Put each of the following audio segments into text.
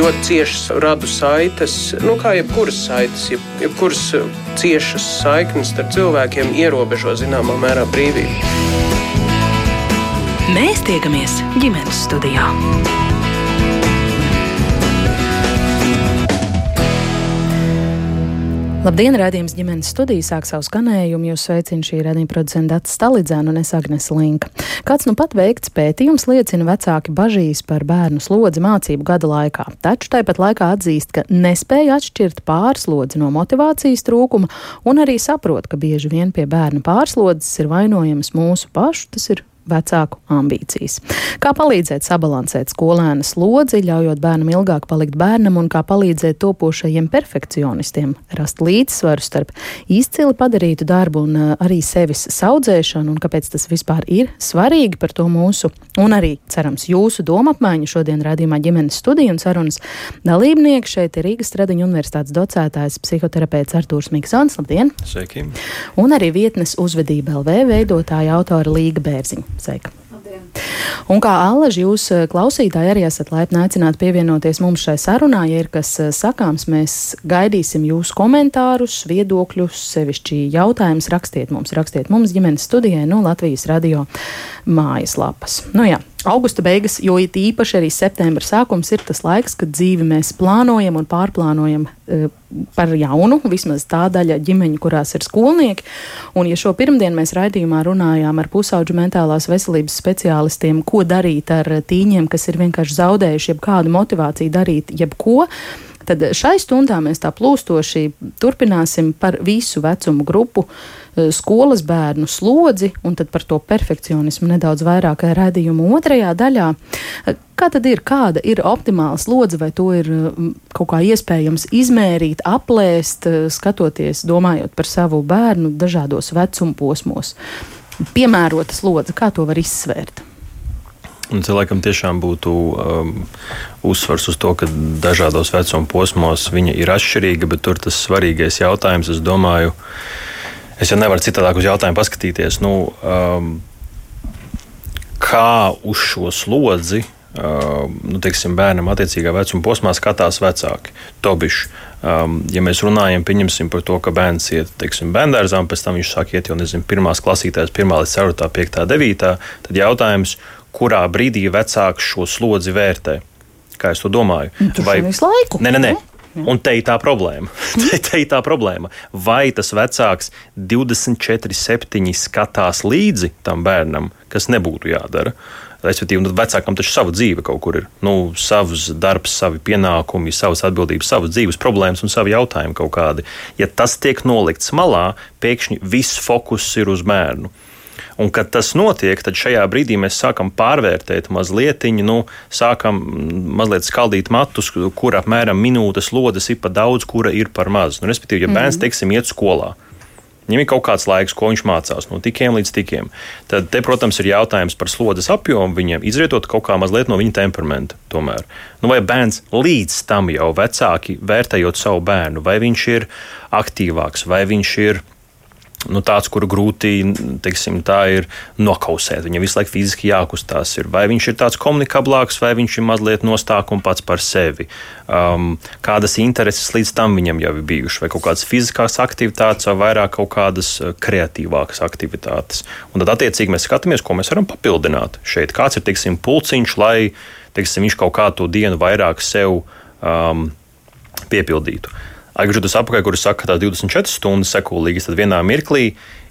ļoti ciešas radu saites, nu, kā jebkuras saites, jeb, jebkuras ciešas saiknes starp cilvēkiem ierobežo zināmā mērā brīvību. Mēs tiekamies ģimenes studijā. Labdien, rādījums ģimenes studijā sāk savu skanējumu. Jūs sveicina šī radījuma producenta Stalidzēna un es Agnes Linka. Kāds nu pat veikts pētījums liecina vecāki bažīs par bērnu slodzi mācību gada laikā, taču tāpat laikā atzīst, ka nespēja atšķirt pārslodzi no motivācijas trūkuma un arī saprot, ka bieži vien pie bērnu pārslodzes ir vainojams mūsu pašu, tas ir vecāku ambīcijas. Kā palīdzēt sabalansēt skolēna slodzi, ļaujot bērnam ilgāk palikt bērnam, un kā palīdzēt topošajiem perfekcionistiem rast līdzsvaru starp izcili padarītu darbu un uh, arī sevis saudzēšanu, un kāpēc tas vispār ir svarīgi par to mūsu, un arī, cerams, jūsu domu apmaiņu šodien rādījumā ģimenes studiju un sarunas dalībnieki. Šeit ir Rīgas Stradiņa universitātes docētājs psihoterapeits Artūrs Miksons. Labdien! Sveiki! Un arī vietnes uzvedība LV veidotāja autora Līga Bērziņa. Sveika! Un kā Allaž, jūs eh, klausītāji arī esat laipni aicināti pievienoties mums šai sarunā. Ja ir kas eh, sakāms, mēs gaidīsim jūsu komentārus, viedokļus, sevišķi jautājumus. Rakstiet mums, rakstiet mums ģimenes studijai no Latvijas radio mājaslapas. Nu jā, Augusta beigas, jo it īpaši arī septembra sākums ir tas laiks, kad dzīvi mēs plānojam un pārplānojam e, par jaunu, vismaz tā daļa ģimeņu, kurās ir skolnieki. Un, ja šo pirmdienu mēs raidījumā runājām ar pusauģu mentālās veselības speciālistiem, ko darīt ar tīņiem, kas ir vienkārši zaudējuši jebkādu motivāciju darīt jebko, tad šai stundā mēs tā plūstoši turpināsim par visu vecumu grupu Eh, skolas bērnu slodzi, un tad par to perfekcionismu nedaudz vairāk redzējumu otrajā daļā. Eh, kā tad ir, kāda ir optimāla slodze, vai to ir mm, kaut kā iespējams izmērīt, aplēst, eh, skatoties, domājot par savu bērnu dažādos vecuma posmos? Piemērota slodze, kā to var izsvērt? Un cilvēkam tiešām būtu um, uzsvars uz to, ka dažādos vecuma posmos viņa ir atšķirīga, bet tur tas svarīgais jautājums, es domāju, Es jau nevaru citādāk uz jautājumu paskatīties. Nu, um, kā uz šo slodzi uh, nu, teiksim, bērnam attiecīgā vecuma posmā skatās vecāki. Tobiši, um, ja mēs runājam par to, ka bērns iet teiksim, bērngārzā, un pēc tam viņš sāk iet jau nezinu, pirmās klasītājs, pirmā līdz 4, 5, 9, tad jautājums, kurā brīdī vecāks šo slodzi vērtē? Kā es to domāju? Nu, Vai visu laiku? Nē, nē, nē. Un te ir tā problēma. te, te ir tā problēma. Vai tas vecāks 24, 7 skatās līdzi tam bērnam, kas nebūtu jādara? Respektīvi, nu, vecākam taču sava dzīve kaut kur ir. Nu, savs darbs, savi pienākumi, savas atbildības, savas dzīves problēmas un savi jautājumi kaut kādi. Ja tas tiek nolikts malā, pēkšņi viss fokus ir uz bērnu. Un, kad tas notiek, tad šajā brīdī mēs sākam pārvērtēt mazliet, nu, sākam mazliet skaldīt matus, kur apmēram minūtes lodes ir par daudz, kura ir par maz. Nu, respektīvi, ja bērns, mhm. teiksim, iet skolā. Viņam ir kaut kāds laiks, ko viņš mācās, no tikiem līdz tikiem. Tad, te, protams, ir jautājums par slodzes apjomu viņiem, izrietot kaut kā mazliet no viņa temperamenta. Tomēr. Nu, vai bērns līdz tam jau vecāki vērtējot savu bērnu, vai viņš ir aktīvāks, vai viņš ir nu, tāds, kuru grūti teiksim, ir nokausēt. Viņam visu laiku fiziski jākustās. Ir. Vai viņš ir tāds komunikablāks, vai viņš ir mazliet nostākums pats par sevi. Um, kādas intereses līdz tam viņam jau ir bijušas, vai kaut kādas fiziskās aktivitātes, vai vairāk kaut kādas uh, kreatīvākas aktivitātes. Un tad, attiecīgi, mēs skatāmies, ko mēs varam papildināt šeit. Kāds ir teiksim, pulciņš, lai teiksim, viņš kaut kādu dienu vairāk sev um, piepildītu. Atgriežoties atpakaļ, kur saka, ka tās 24 stundas sekulīgas, tad vienā mirklī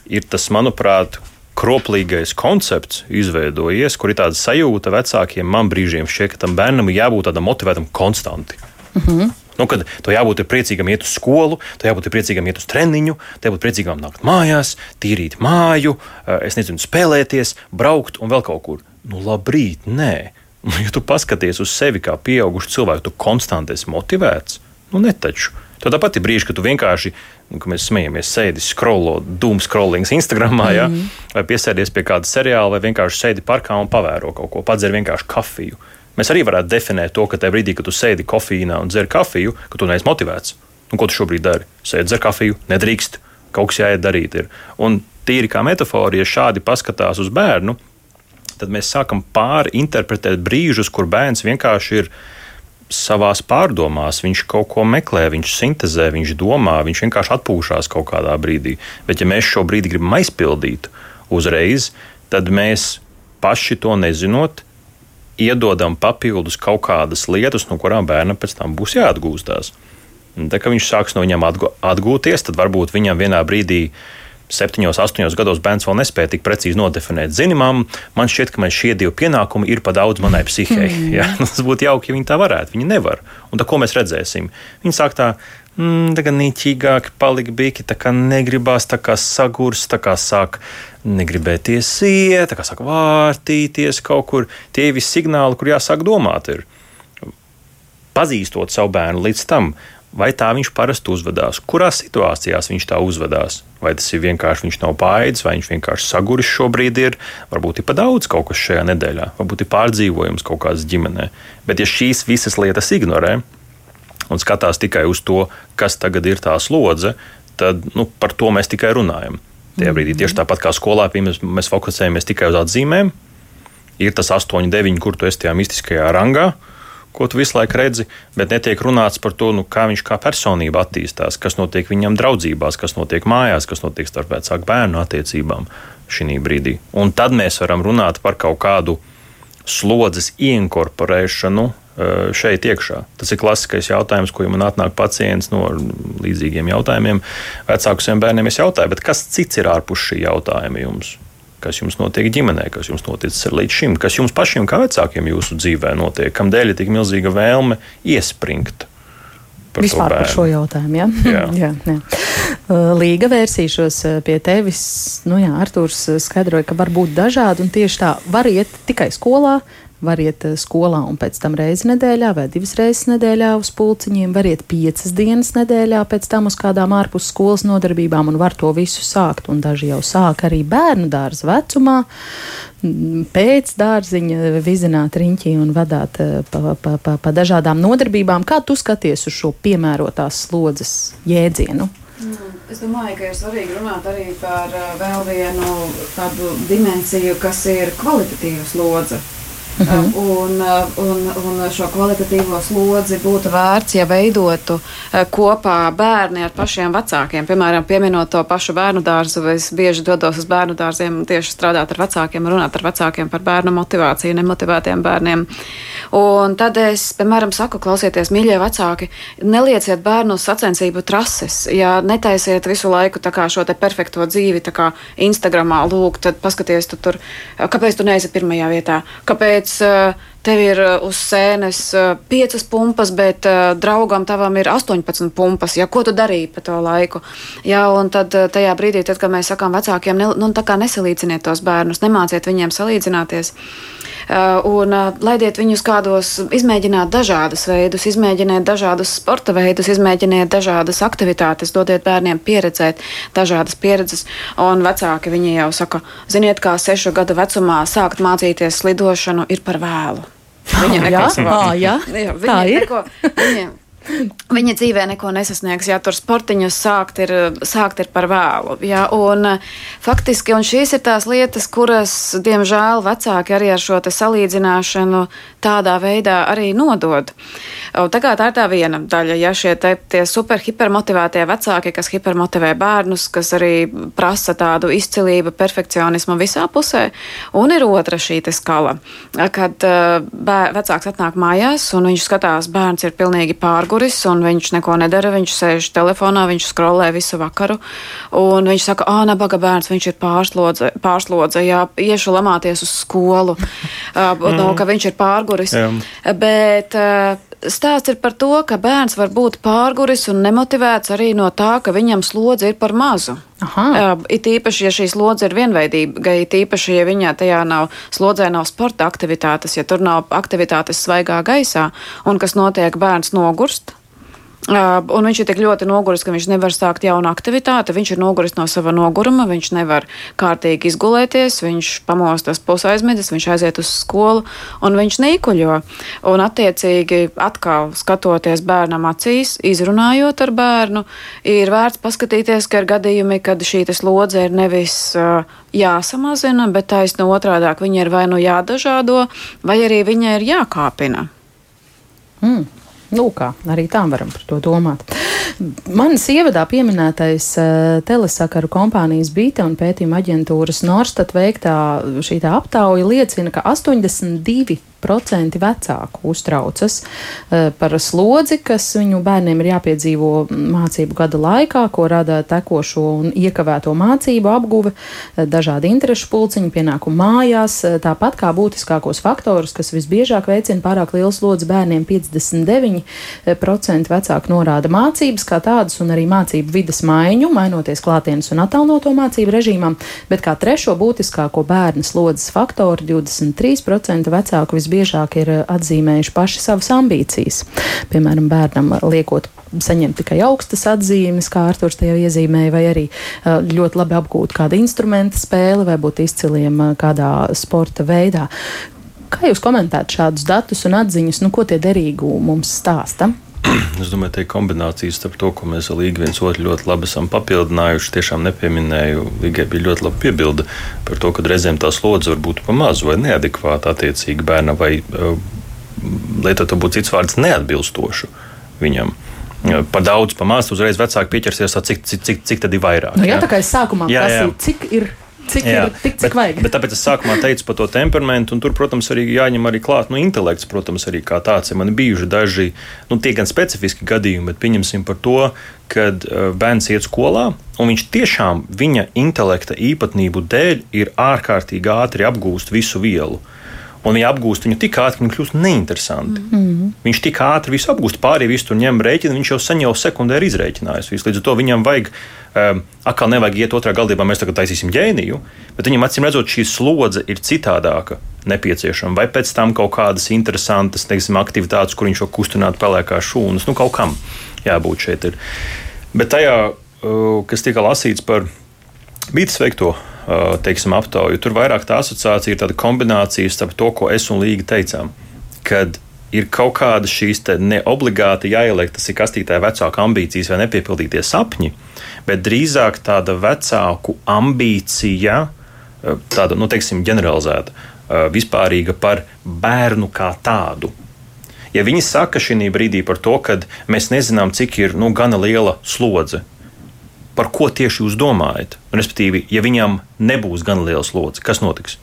ir tas, manuprāt, kroplīgais koncepts izveidojies, kur ir tāda sajūta vecākiem, man brīžiem šķiet, ka tam bērnam jābūt tādam motivētam konstanti. Mm -hmm. Nu, kad to jābūt priecīgam iet uz skolu, to jābūt priecīgam iet uz treniņu, to jābūt priecīgam nākt mājās, tīrīt māju, eh, es nezinu, spēlēties, braukt un vēl kaut kur. Nu, labrīt, nē. Ja tu paskaties uz sevi kā pieaugušu cilvēku, tu konstanti esi motivēts. Nu, ne taču. Tad tāpat ir brīži, kad tu vienkārši, nu, kad mēs smejamies, sēdi skrolo, dūmu skrolings Instagram, mm -hmm. ja, vai piesēdies pie kāda seriāla, vai vienkārši sēdi parkā un pavēro kaut ko, padzer vienkārši kafiju. Mēs arī varētu definēt to, ka tajā brīdī, kad tu sēdi kofīnā un dzer kafiju, ka tu neesi motivēts. Un ko tu šobrīd dari? Sēdi dzer kafiju, nedrīkst, kaut kas jāiet darīt. Ir. Un tīri kā metāfora, ja šādi paskatās uz bērnu, tad mēs sākam pārinterpretēt brīžus, kur bērns vienkārši ir savā pārdomās, viņš kaut ko meklē, viņš sintēzē, viņš domā, viņš vienkārši atpūšas kaut kādā brīdī. Bet, ja mēs šo brīdi gribam aizpildīt uzreiz, tad mēs paši to nezinot, iedodam papildus kaut kādas lietas, no kurām bērnam pēc tam būs jāatgūstās. Tā, kad viņš sāks no viņiem atgūties, tad varbūt viņam vienā brīdī septiņos, astoņos gados bērns vēl nespēja tik precīzi nodefinēt. Zini, mam, man šķiet, ka man šie divi pienākumi ir pa daudz manai psihei. Mm. Ja? Tas būtu jauki, ja viņi tā varētu. Viņi nevar. Un tā, ko mēs redzēsim? Viņi sāk tā. Mm, tā kā nīķīgāki palika biki, tā kā negribās, tā kā sagurs, tā kā sāk negribēties iet, tā kā sāk vārtīties kaut kur. Tie ir visi signāli, kur jāsāk domāt. Ir. Pazīstot savu bērnu līdz tam, vai tā viņš parasti uzvedās, kurās situācijās viņš tā uzvedās. Vai tas ir vienkārši viņš nav pāēdis, vai viņš vienkārši saguris šobrīd ir, varbūt ir pa daudz kaut kas šajā nedēļā, varbūt ir pārdzīvojums kaut kādas ģimenē. Bet ja šīs visas lietas ignorē un skatās tikai uz to, kas tagad ir tā slodze, tad nu, par to mēs tikai runājam. Tajā brīdī tieši tāpat kā skolā mēs, mēs fokusējamies tikai uz atzīmēm. Ir tas 8, 9, kur tu esi tajā mistiskajā rangā, ko tu visu laiku redzi, bet netiek runāts par to, nu, kā viņš kā personība attīstās, kas notiek viņam draudzībās, kas notiek mājās, kas notiek starp vecāku bērnu attiecībām šī brīdī. Un tad mēs varam runāt par kaut kādu slodzes inkorporēšanu e, šeit iekšā. Tas ir klasiskais jautājums, ko man atnāk pacients no līdzīgiem jautājumiem. Vecākiem bērniem es jautāju, kas cits ir ārpus šī jautājuma jums? Kas jums notiek ģimenē, kas jums noticis līdz šim, kas jums pašiem kā vecākiem jūsu dzīvē notiek, kam dēļ ir tik milzīga vēlme iespringt. Par Vispār par šo jautājumu. Ja? Jā. jā, jā. Līga vērsīšos pie tevis. Nu, jā, Artūrs uh, skaidroja, ka var būt dažādi un tieši tā var iet tikai skolā, var iet eh, skolā un pēc tam reizi nedēļā vai divas reizes nedēļā uz pulciņiem, var iet piecas dienas nedēļā pēc tam uz kādām ārpus skolas nodarbībām un var to visu sākt. Un daži jau sāk arī bērnu dārza vecumā, pēc dārziņa vizināt riņķī un vadāt eh, pa, pa, pa, pa dažādām nodarbībām. Kā tu skaties uz šo piemērotās slodzes jēdzienu? Mm, es domāju, ka ir svarīgi runāt arī par eh, vēl vienu tādu dimensiju, kas ir kvalitatīva slodze. Uh -huh. un, un, un šo kvalitatīvo slodzi būtu vērts, ja veidotu eh, kopā bērni ar pašiem vecākiem. Piemēram, pieminot to pašu bērnu dārzu, es bieži dodos uz bērnu dārziem tieši strādāt ar vecākiem, runāt ar vecākiem par bērnu motivāciju, nemotivētiem bērniem. Un tad es, piemēram, saku, klausieties, mīļie vecāki, nelieciet bērnu uz sacensību trases. Ja netaisiet visu laiku šo perfekto dzīvi, kā Instagramā, lūk, tad paskaties, tu tur, kāpēc tu neesi pirmajā vietā, kāpēc kāpēc uh, tev ir uh, uz sēnes uh, piecas pumpas, bet draugam tavam ir 18 pumpas. Ja, ko tu darīji pa to laiku? Jā, un tad tajā brīdī, tad, kad mēs sakām vecākiem, ne, nu, nesalīdziniet tos bērnus, nemāciet viņiem salīdzināties. Un laidiet viņus kādos, izmēģināt dažādus veidus, izmēģiniet dažādus sporta veidus, izmēģiniet dažādas aktivitātes, dodiet bērniem pieredzēt dažādas pieredzes. Un vecāki viņi jau saka, ziniet, kā sešu gadu vecumā sākt mācīties slidošanu ir par vēlu. Viņa neko savā. Jā, jā, tā ir. Neko, viņa, Viņa dzīvē neko nesasniegs, ja tur sportiņus sākt ir, sākt ir par vēlu. Ja, un, faktiski, un šīs ir tās lietas, kuras, diemžēl, vecāki arī ar šo salīdzināšanu tādā veidā arī nodod. Un, tā, ir tā viena daļa, ja šie te, tie super hipermotivētie vecāki, kas hipermotivē bērnus, kas arī prasa tādu izcilību, perfekcionismu visā pusē, un ir otra šī skala, kad bēr, vecāks atnāk mājās un viņš skatās, bērns ir pilnīgi pārgājis noguris, un viņš neko nedara. Viņš sēž telefonā, viņš skrolē visu vakaru, un viņš saka, ah, nabaga bērns, viņš ir pārslodze, pārslodze jā, iešu lamāties uz skolu, uh, no, ka viņš ir pārguris. Jā. Bet, Stāsts ir par to, ka bērns var būt pārguris un nemotivēts arī no tā, ka viņam slodze ir par mazu. Aha. It īpaši, ja šī slodze ir vienveidīga, it īpaši, ja viņā tajā nav slodzē, nav sporta aktivitātes, ja tur nav aktivitātes svaigā gaisā, un kas notiek, bērns nogurst, Uh, un viņš ir tik ļoti noguris, ka viņš nevar sākt jaunu aktivitāti. Viņš ir noguris no sava noguruma, viņš nevar kārtīgi izgulēties, viņš pamostas pusaizmedzis, viņš aiziet uz skolu un viņš nīkuļo. Un, attiecīgi, atkal skatoties bērnam acīs, izrunājot ar bērnu, ir vērts paskatīties, ka ir gadījumi, kad šī slodze ir nevis uh, jāsamazina, bet taisno otrādāk viņa ir vai nu jādažādo, vai arī viņa ir jākāpina. Mm. Nu, kā, arī tā varam par to domāt. Manis ievadā pieminētais uh, telesakaru kompānijas Bīta un pētījuma aģentūras Norstat veiktā šī aptauja liecina, ka 82 procenti vecāku uztraucas uh, par slodzi, kas viņu bērniem ir jāpiedzīvo mācību gada laikā, ko rada tekošo un iekavēto mācību apguve, uh, dažādi interešu pulciņi, pienākumu mājās, uh, tāpat kā būtiskākos faktorus, kas visbiežāk veicina pārāk lielu slodzi bērniem. 59% vecāku norāda mācības kā tādas un arī mācību vidas maiņu, mainoties klātienes un attālinoto mācību režīmam, bet kā trešo būtiskāko bērnu slodzes faktoru 23% vecāku visbiežāk visbiežāk ir eh, atzīmējuši paši savas ambīcijas. Piemēram, bērnam liekot saņemt tikai augstas atzīmes, kā Arthurs jau iezīmēja, vai arī eh, ļoti labi apgūt kādu instrumentu spēli vai būt izciliem eh, kādā sporta veidā. Kā jūs komentētu šādus datus un atziņas, nu, ko tie derīgu mums stāsta? Es domāju, ka kombinācija starp to, ko mēs ar Līgu viens otru ļoti labi esam papildinājuši, tiešām nepieminēju. Līgai bija ļoti laba piebilde par to, ka reizēm tā slodze var būt pa mazu vai neadekvāta attiecīgi bērnam, vai lietot būtu cits vārds neatbilstošu viņam. Par daudz, pa maz, uzreiz vecāki pieķersies, cik, cik, cik, cik tad ir vairāk. Nu, jā, jā, tā kā es sākumā prasīju, cik ir cik jā, ir tik, cik bet, vajag. Bet tāpēc es sākumā teicu par to temperamentu, un tur, protams, arī jāņem arī klāt nu, intelekts, protams, arī kā tāds. Ja man bijuši daži, nu, tie gan specifiski gadījumi, bet pieņemsim par to, kad uh, bērns iet skolā, un viņš tiešām viņa intelekta īpatnību dēļ ir ārkārtīgi ātri apgūst visu vielu. Un viņi apgūst viņu tik ātri, ka viņi kļūst neinteresanti. Mm -hmm. Viņš tik ātri visu apgūst, pārējie visu tur ņem rēķinu, viņš jau sen jau sekundē ir izrēķinājis. Visu. Līdz ar to viņam vajag, um, atkal nevajag iet otrā galdībā, mēs tagad taisīsim ģēniju, bet viņam acīm redzot, šī slodze ir citādāka nepieciešama. Vai pēc tam kaut kādas interesantas teiksim, aktivitātes, kur viņš jau kustinātu pelēkās šūnas, nu kaut kam jābūt šeit. Ir. Bet tajā, uh, kas tika lasīts par Bītas veikto teiksim, aptauju. Tur vairāk tā asociācija ir tāda kombinācija starp to, ko es un Līga teicām. Kad ir kaut kāda šīs neobligāti jāieliek, tas ir kastītē vecāku ambīcijas vai nepiepildītie sapņi, bet drīzāk tāda vecāku ambīcija, tāda, nu, teiksim, ģeneralizēta, vispārīga par bērnu kā tādu. Ja viņi saka šī brīdī par to, ka mēs nezinām, cik ir nu, gana liela slodze, par ko tieši jūs domājat? Respektīvi, ja viņam nebūs gan liels slodzi, kas notiks?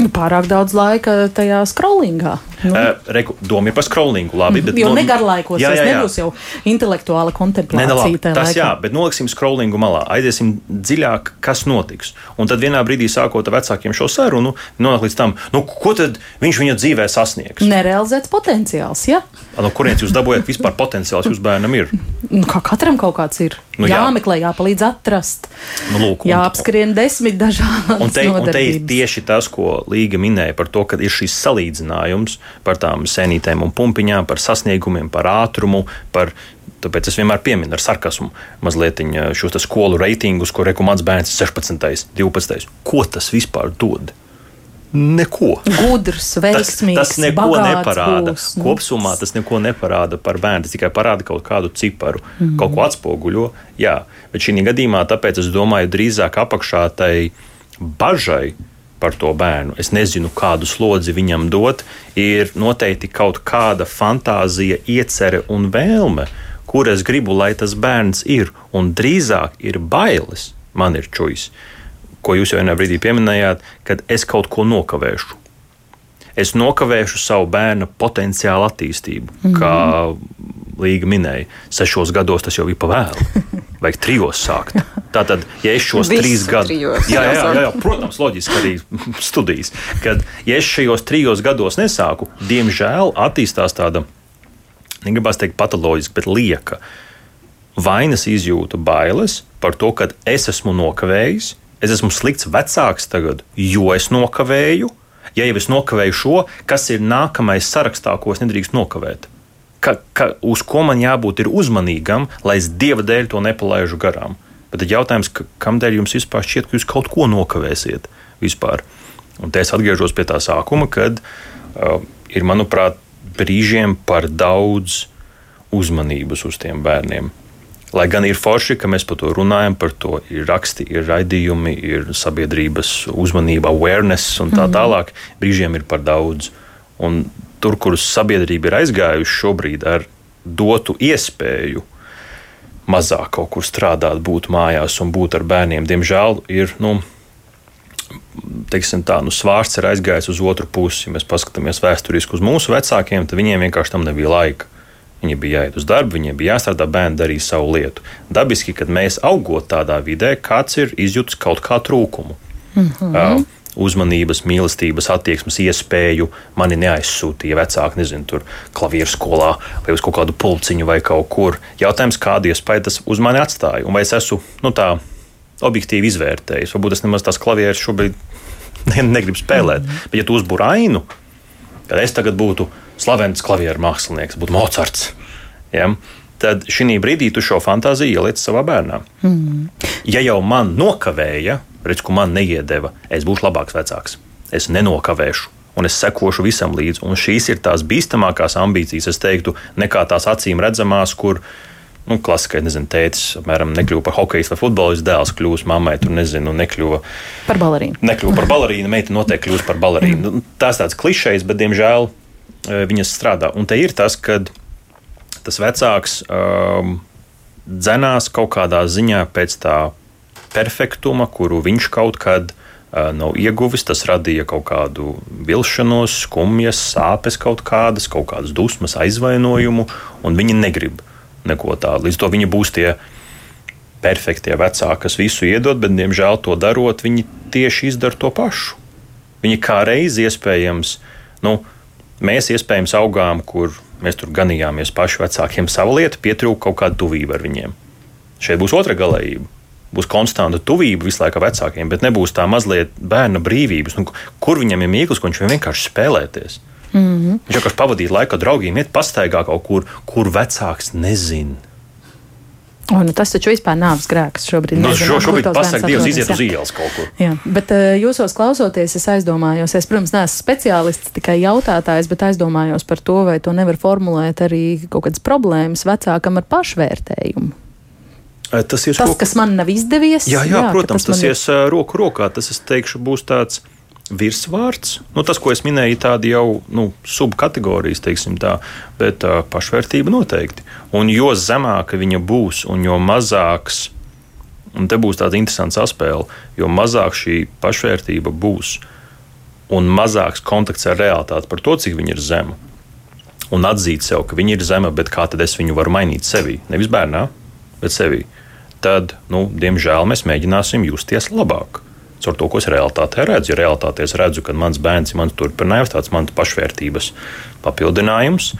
Nu, pārāk daudz laika tajā scrollingā. Nu. Uh, reku, doma ir par scrollingu, labi. Bet, jo no, negarlaikos jā, jā, jā. nebūs jau intelektuāla kontemplācija. Ne, labi, tas laikā. jā, bet noliksim scrollingu malā, aiziesim dziļāk, kas notiks. Un tad vienā brīdī sākot ar vecākiem šo sarunu, nonāk līdz tam, nu, ko tad viņš viņa dzīvē sasniegs. Nerealizēts potenciāls, jā. Ja? No kurienes jūs dabūjat vispār potenciāls jūsu bērnam ir? Nu, kā katram kaut kāds ir. Nu, jā. Jāmeklē, jāpalīdz atrast. Nu, lūk, un, jāapskrien desmit dažādas un te, un te ir tieši tas, ko Līga minēja par to, ka ir šis salīdzinājums par tām sēnītēm un pumpiņām, par sasniegumiem, par ātrumu, par Tāpēc es vienmēr pieminu ar sarkasmu mazliet šos skolu reitingus, ko rekomendāts bērns 16, 12. Ko tas vispār dod? Neko. Gudrs, veiksmīgs. Tas, tas neko neparāda. Būs, nu. Kopumā tas neko neparāda par bērnu. Tas tikai parāda kaut kādu ciparu, mm -hmm. kaut ko atspoguļo. Jā, bet šī gadījumā tāpēc es domāju, drīzāk apakšā tai bažai par to bērnu. Es nezinu, kādu slodzi viņam dot. Ir noteikti kaut kāda fantāzija, iecerē un vēlme, kur es gribu, lai tas bērns ir. Un drīzāk ir bailes, man ir čujas ko jūs jau vienā brīdī pieminējāt, kad es kaut ko nokavēšu. Es nokavēšu savu bērnu potenciālu attīstību, mm -hmm. kā Līga minēja. Sešos gados tas jau ir pavēlu. Vajag trijos sākt. Tātad, ja es šos Visu trīs gadus, jā, jā, jā, jā, protams, loģiski arī studijas, kad ja es šajos trijos gados nesāku, diemžēl attīstās tāda, negribas teikt, patoloģiska, bet lieka vainas izjūta, bailes par to, ka es esmu nokavējis, es esmu slikts vecāks tagad, jo es nokavēju. Ja jau es nokavēju šo, kas ir nākamais sarakstā, ko es nedrīkst nokavēt? Ka, ka, uz ko man jābūt uzmanīgam, lai es dieva dēļ to nepalaidu garām? Bet tad jautājums, ka, kamdēļ jums vispār šķiet, ka jūs kaut ko nokavēsiet vispār? Un te es atgriežos pie tā sākuma, kad uh, ir, manuprāt, brīžiem par daudz uzmanības uz tiem bērniem. Lai gan ir forši, ka mēs par to runājam, par to ir raksti, ir raidījumi, ir sabiedrības uzmanība, awareness un tā mhm. tālāk, brīžiem ir par daudz. Un tur, kur sabiedrība ir aizgājusi šobrīd ar dotu iespēju mazāk kaut kur strādāt, būt mājās un būt ar bērniem, diemžēl ir. Nu, teiksim, tā, nu, svārsts ir aizgājis uz otru pusi. Ja mēs paskatāmies vēsturiski uz mūsu vecākiem, tad viņiem vienkārši tam nebija laika. Viņi bija jāiet uz darbu, viņiem bija jāstrādā, bērni darīja savu lietu. Dabiski, kad mēs augot tādā vidē, kāds ir izjūts kaut kā trūkumu. Mm -hmm. uh, uzmanības, mīlestības, attieksmes iespēju mani neaizsūtīja vecāki, nezinu, tur klavieru skolā vai uz kaut kādu pulciņu vai kaut kur. Jautājums, kādu iespēju tas uz mani atstāja, un vai es esmu nu, tā objektīvi izvērtējis. Varbūt es nemaz tās klavieres šobrīd negribu spēlēt, mm -hmm. bet ja tu uzbūri ainu, tad es tagad būtu slavens klavieru mākslinieks, būtu Mocards. Ja? Tad šī brīdī tu šo fantāziju ieliec savā bērnā. Mm. Ja jau man nokavēja, redz, ko man neiedeva, es būšu labāks vecāks. Es nenokavēšu. Un es sekošu visam līdzi. Un šīs ir tās bīstamākās ambīcijas, es teiktu, nekā tās acīm redzamās, kur nu, klasiskais, nezinu, tētis, apmēram, nekļuva par hokeju vai futbolistu, dēls kļūst mammai, tur nezinu, nekļuva par balerīnu. Nekļuva par balerīnu, meita noteikti kļūst par balerīnu. Mm. Tās tāds klišejs, bet, diemžēl, viņas strādā. Un te ir tas, ka tas vecāks um, dzenās kaut kādā ziņā pēc tā perfektuma, kuru viņš kaut kad uh, nav ieguvis. Tas radīja kaut kādu vilšanos, skumjas, sāpes, kaut kādas, kaut kādas dusmas, aizvainojumu, un viņi negrib neko tādu. Līdz to viņi būs tie perfektie vecāki, kas visu iedod, bet, diemžēl, to darot, viņi tieši izdara to pašu. Viņi kā reiz iespējams, nu, Mēs iespējams augām, kur mēs tur ganījāmies paši vecākiem savu lietu, pietrūka kaut kāda tuvība ar viņiem. Šeit būs otra galējība. Būs konstanta tuvība visu laiku vecākiem, bet nebūs tā mazliet bērna brīvības. Nu, kur viņam ir mīkls, ko viņš vienkārši spēlēties? Mm -hmm. Viņš vienkārši pavadīja laiku ar draugiem, iet pastaigā kaut kur, kur vecāks nezina. O, nu tas taču vispār nav grēks šobrīd. Nu, šo, šobrīd pasakā, Dievs iziet uz ielas kaut kur. Jā, bet uh, jūsos klausoties, es aizdomājos, es, protams, neesmu speciālists, tikai jautātājs, bet aizdomājos par to, vai to nevar formulēt arī kaut kādas problēmas vecākam ar pašvērtējumu. Tas, tas roku... kas man nav izdevies, jā, jā, jā protams, tas, tas ies ir... roku rokā. Tas, es teikšu, būs tāds virsvārds. Nu, tas, ko es minēju, ir tādi jau nu, subkategorijas, teiksim tā, bet uh, pašvērtība noteikti. Un jo zemāka viņa būs, un jo mazāks, un te būs tāds interesants aspēle, jo mazāk šī pašvērtība būs, un mazāks kontakts ar realitāti par to, cik viņa ir zema. Un atzīt sev, ka viņa ir zema, bet kā tad es viņu varu mainīt sevī? Nevis bērnā, bet sevī. Tad, nu, diemžēl, mēs mēģināsim justies labāk caur to, ko es realitātē redzu. Ja realitātē es redzu, ka mans bērns ir mans turpinājums, tāds mans pašvērtības papildinājums,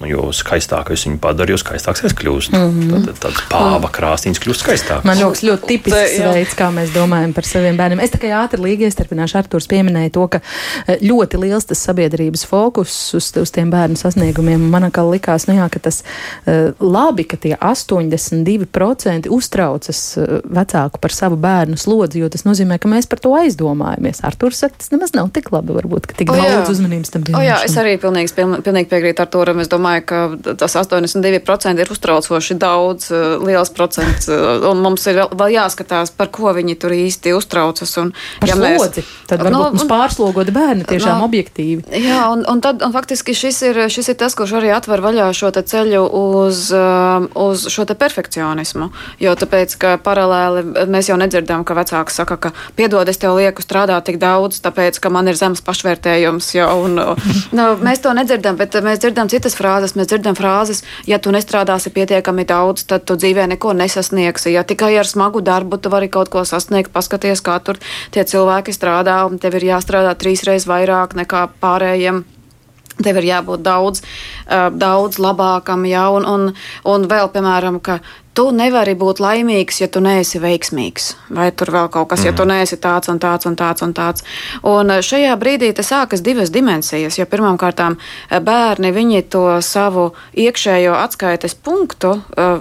Nu, jo skaistāku es viņu padaru, jo skaistāks es kļūstu. Mm -hmm. Tad tāds pāva krāsnīs kļūst skaistāks. Man liekas, ļoti tipisks Te, veids, kā mēs domājam par saviem bērniem. Es tikai ātri līgi iestarpināšu. Artūrs pieminēja to, ka eh, ļoti liels tas sabiedrības fokus uz, uz tiem bērnu sasniegumiem. Man kā likās, nu jā, ka tas uh, labi, ka tie 82% uztraucas uh, vecāku par savu bērnu slodzi, jo tas nozīmē, ka mēs par to aizdomājamies. Artūrs saka, tas nemaz nav tik labi, varbūt, ka tik o, daudz uzmanības tam bija. Jā, es arī pilnīgi, pilnīgi piekrītu Artūram. Domāju, ka tas 82% ir uztraucoši daudz, eh, liels procents. Eh, un mums ir vēl jāskatās, par ko viņi tur īsti uztraucas. Un, par ja slodzi. Mēs, tad varbūt no, mums pārslogoti bērni tiešām no, objektīvi. Jā, un, un, tad, un faktiski šis ir, šis ir tas, kurš arī atver vaļā šo ceļu uz, eh, uz šo te perfekcionismu. Jo tāpēc, ka paralēli mēs jau nedzirdam, ka vecāks saka, ka piedod, es tev lieku strādāt tik daudz, tāpēc, ka man ir zemes pašvērtējums. Jau, un, nu, mēs to nedzirdam, bet mēs dzirdam citas frāzes frāzes, mēs dzirdam frāzes, ja tu nestrādāsi pietiekami daudz, tad tu dzīvē neko nesasniegsi. Ja tikai ar smagu darbu tu vari kaut ko sasniegt, paskaties, kā tur tie cilvēki strādā, un tev ir jāstrādā trīsreiz vairāk nekā pārējiem. Tev ir jābūt daudz, daudz labākam, ja, un, un, un vēl, piemēram, ka tu nevari būt laimīgs, ja tu neesi veiksmīgs. Vai tur vēl kaut kas, mm. ja tu mhm. neesi tāds un tāds un tāds un tāds. Un eh, šajā brīdī te sākas divas dimensijas. Jo pirmkārt, eh, bērni viņi to savu iekšējo atskaites punktu, eh,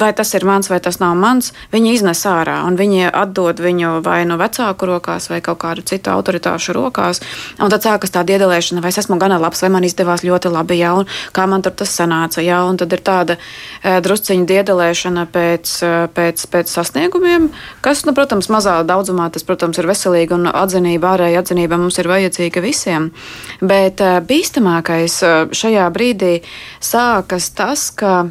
vai tas ir mans vai tas nav mans, viņi iznes ārā un viņi atdod viņu vai no vecāku rokās vai kaut kādu citu autoritāšu rokās. Un tad sākas tā iedelēšana, vai es esmu gana labs, vai man izdevās ļoti labi, jā, un kā man tur tas sanāca, jā, un tad ir tāda drusciņa iedelēšana izvērtēšana pēc, pēc, pēc sasniegumiem, kas, nu, protams, mazā daudzumā tas, protams, ir veselīgi un atzinība, ārēja atzinība mums ir vajadzīga visiem. Bet bīstamākais šajā brīdī sākas tas, ka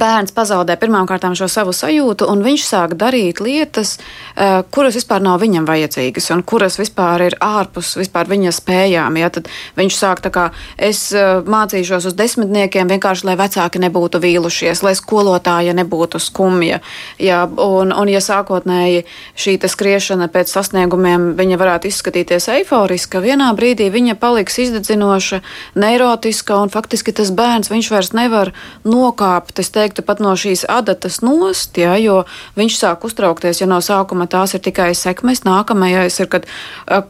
bērns pazaudē pirmkārt šo savu sajūtu, un viņš sāk darīt lietas, uh, kuras vispār nav viņam vajadzīgas, un kuras vispār ir ārpus vispār viņa spējām. Ja? Tad viņš sāk tā kā es uh, mācīšos uz desmitniekiem, vienkārši lai vecāki nebūtu vīlušies, lai skolotāja nebūtu skumja. Ja? Un, un ja sākotnēji šī skriešana pēc sasniegumiem viņa varētu izskatīties eiforiska, vienā brīdī viņa paliks izdedzinoša, neirotiska, un faktiski tas bērns vairs nevar nokāpt. Es teiktu, pat no šīs adatas nost, ja, jo viņš sāk uztraukties, ja no sākuma tās ir tikai sekmes. Nākamais ir, kad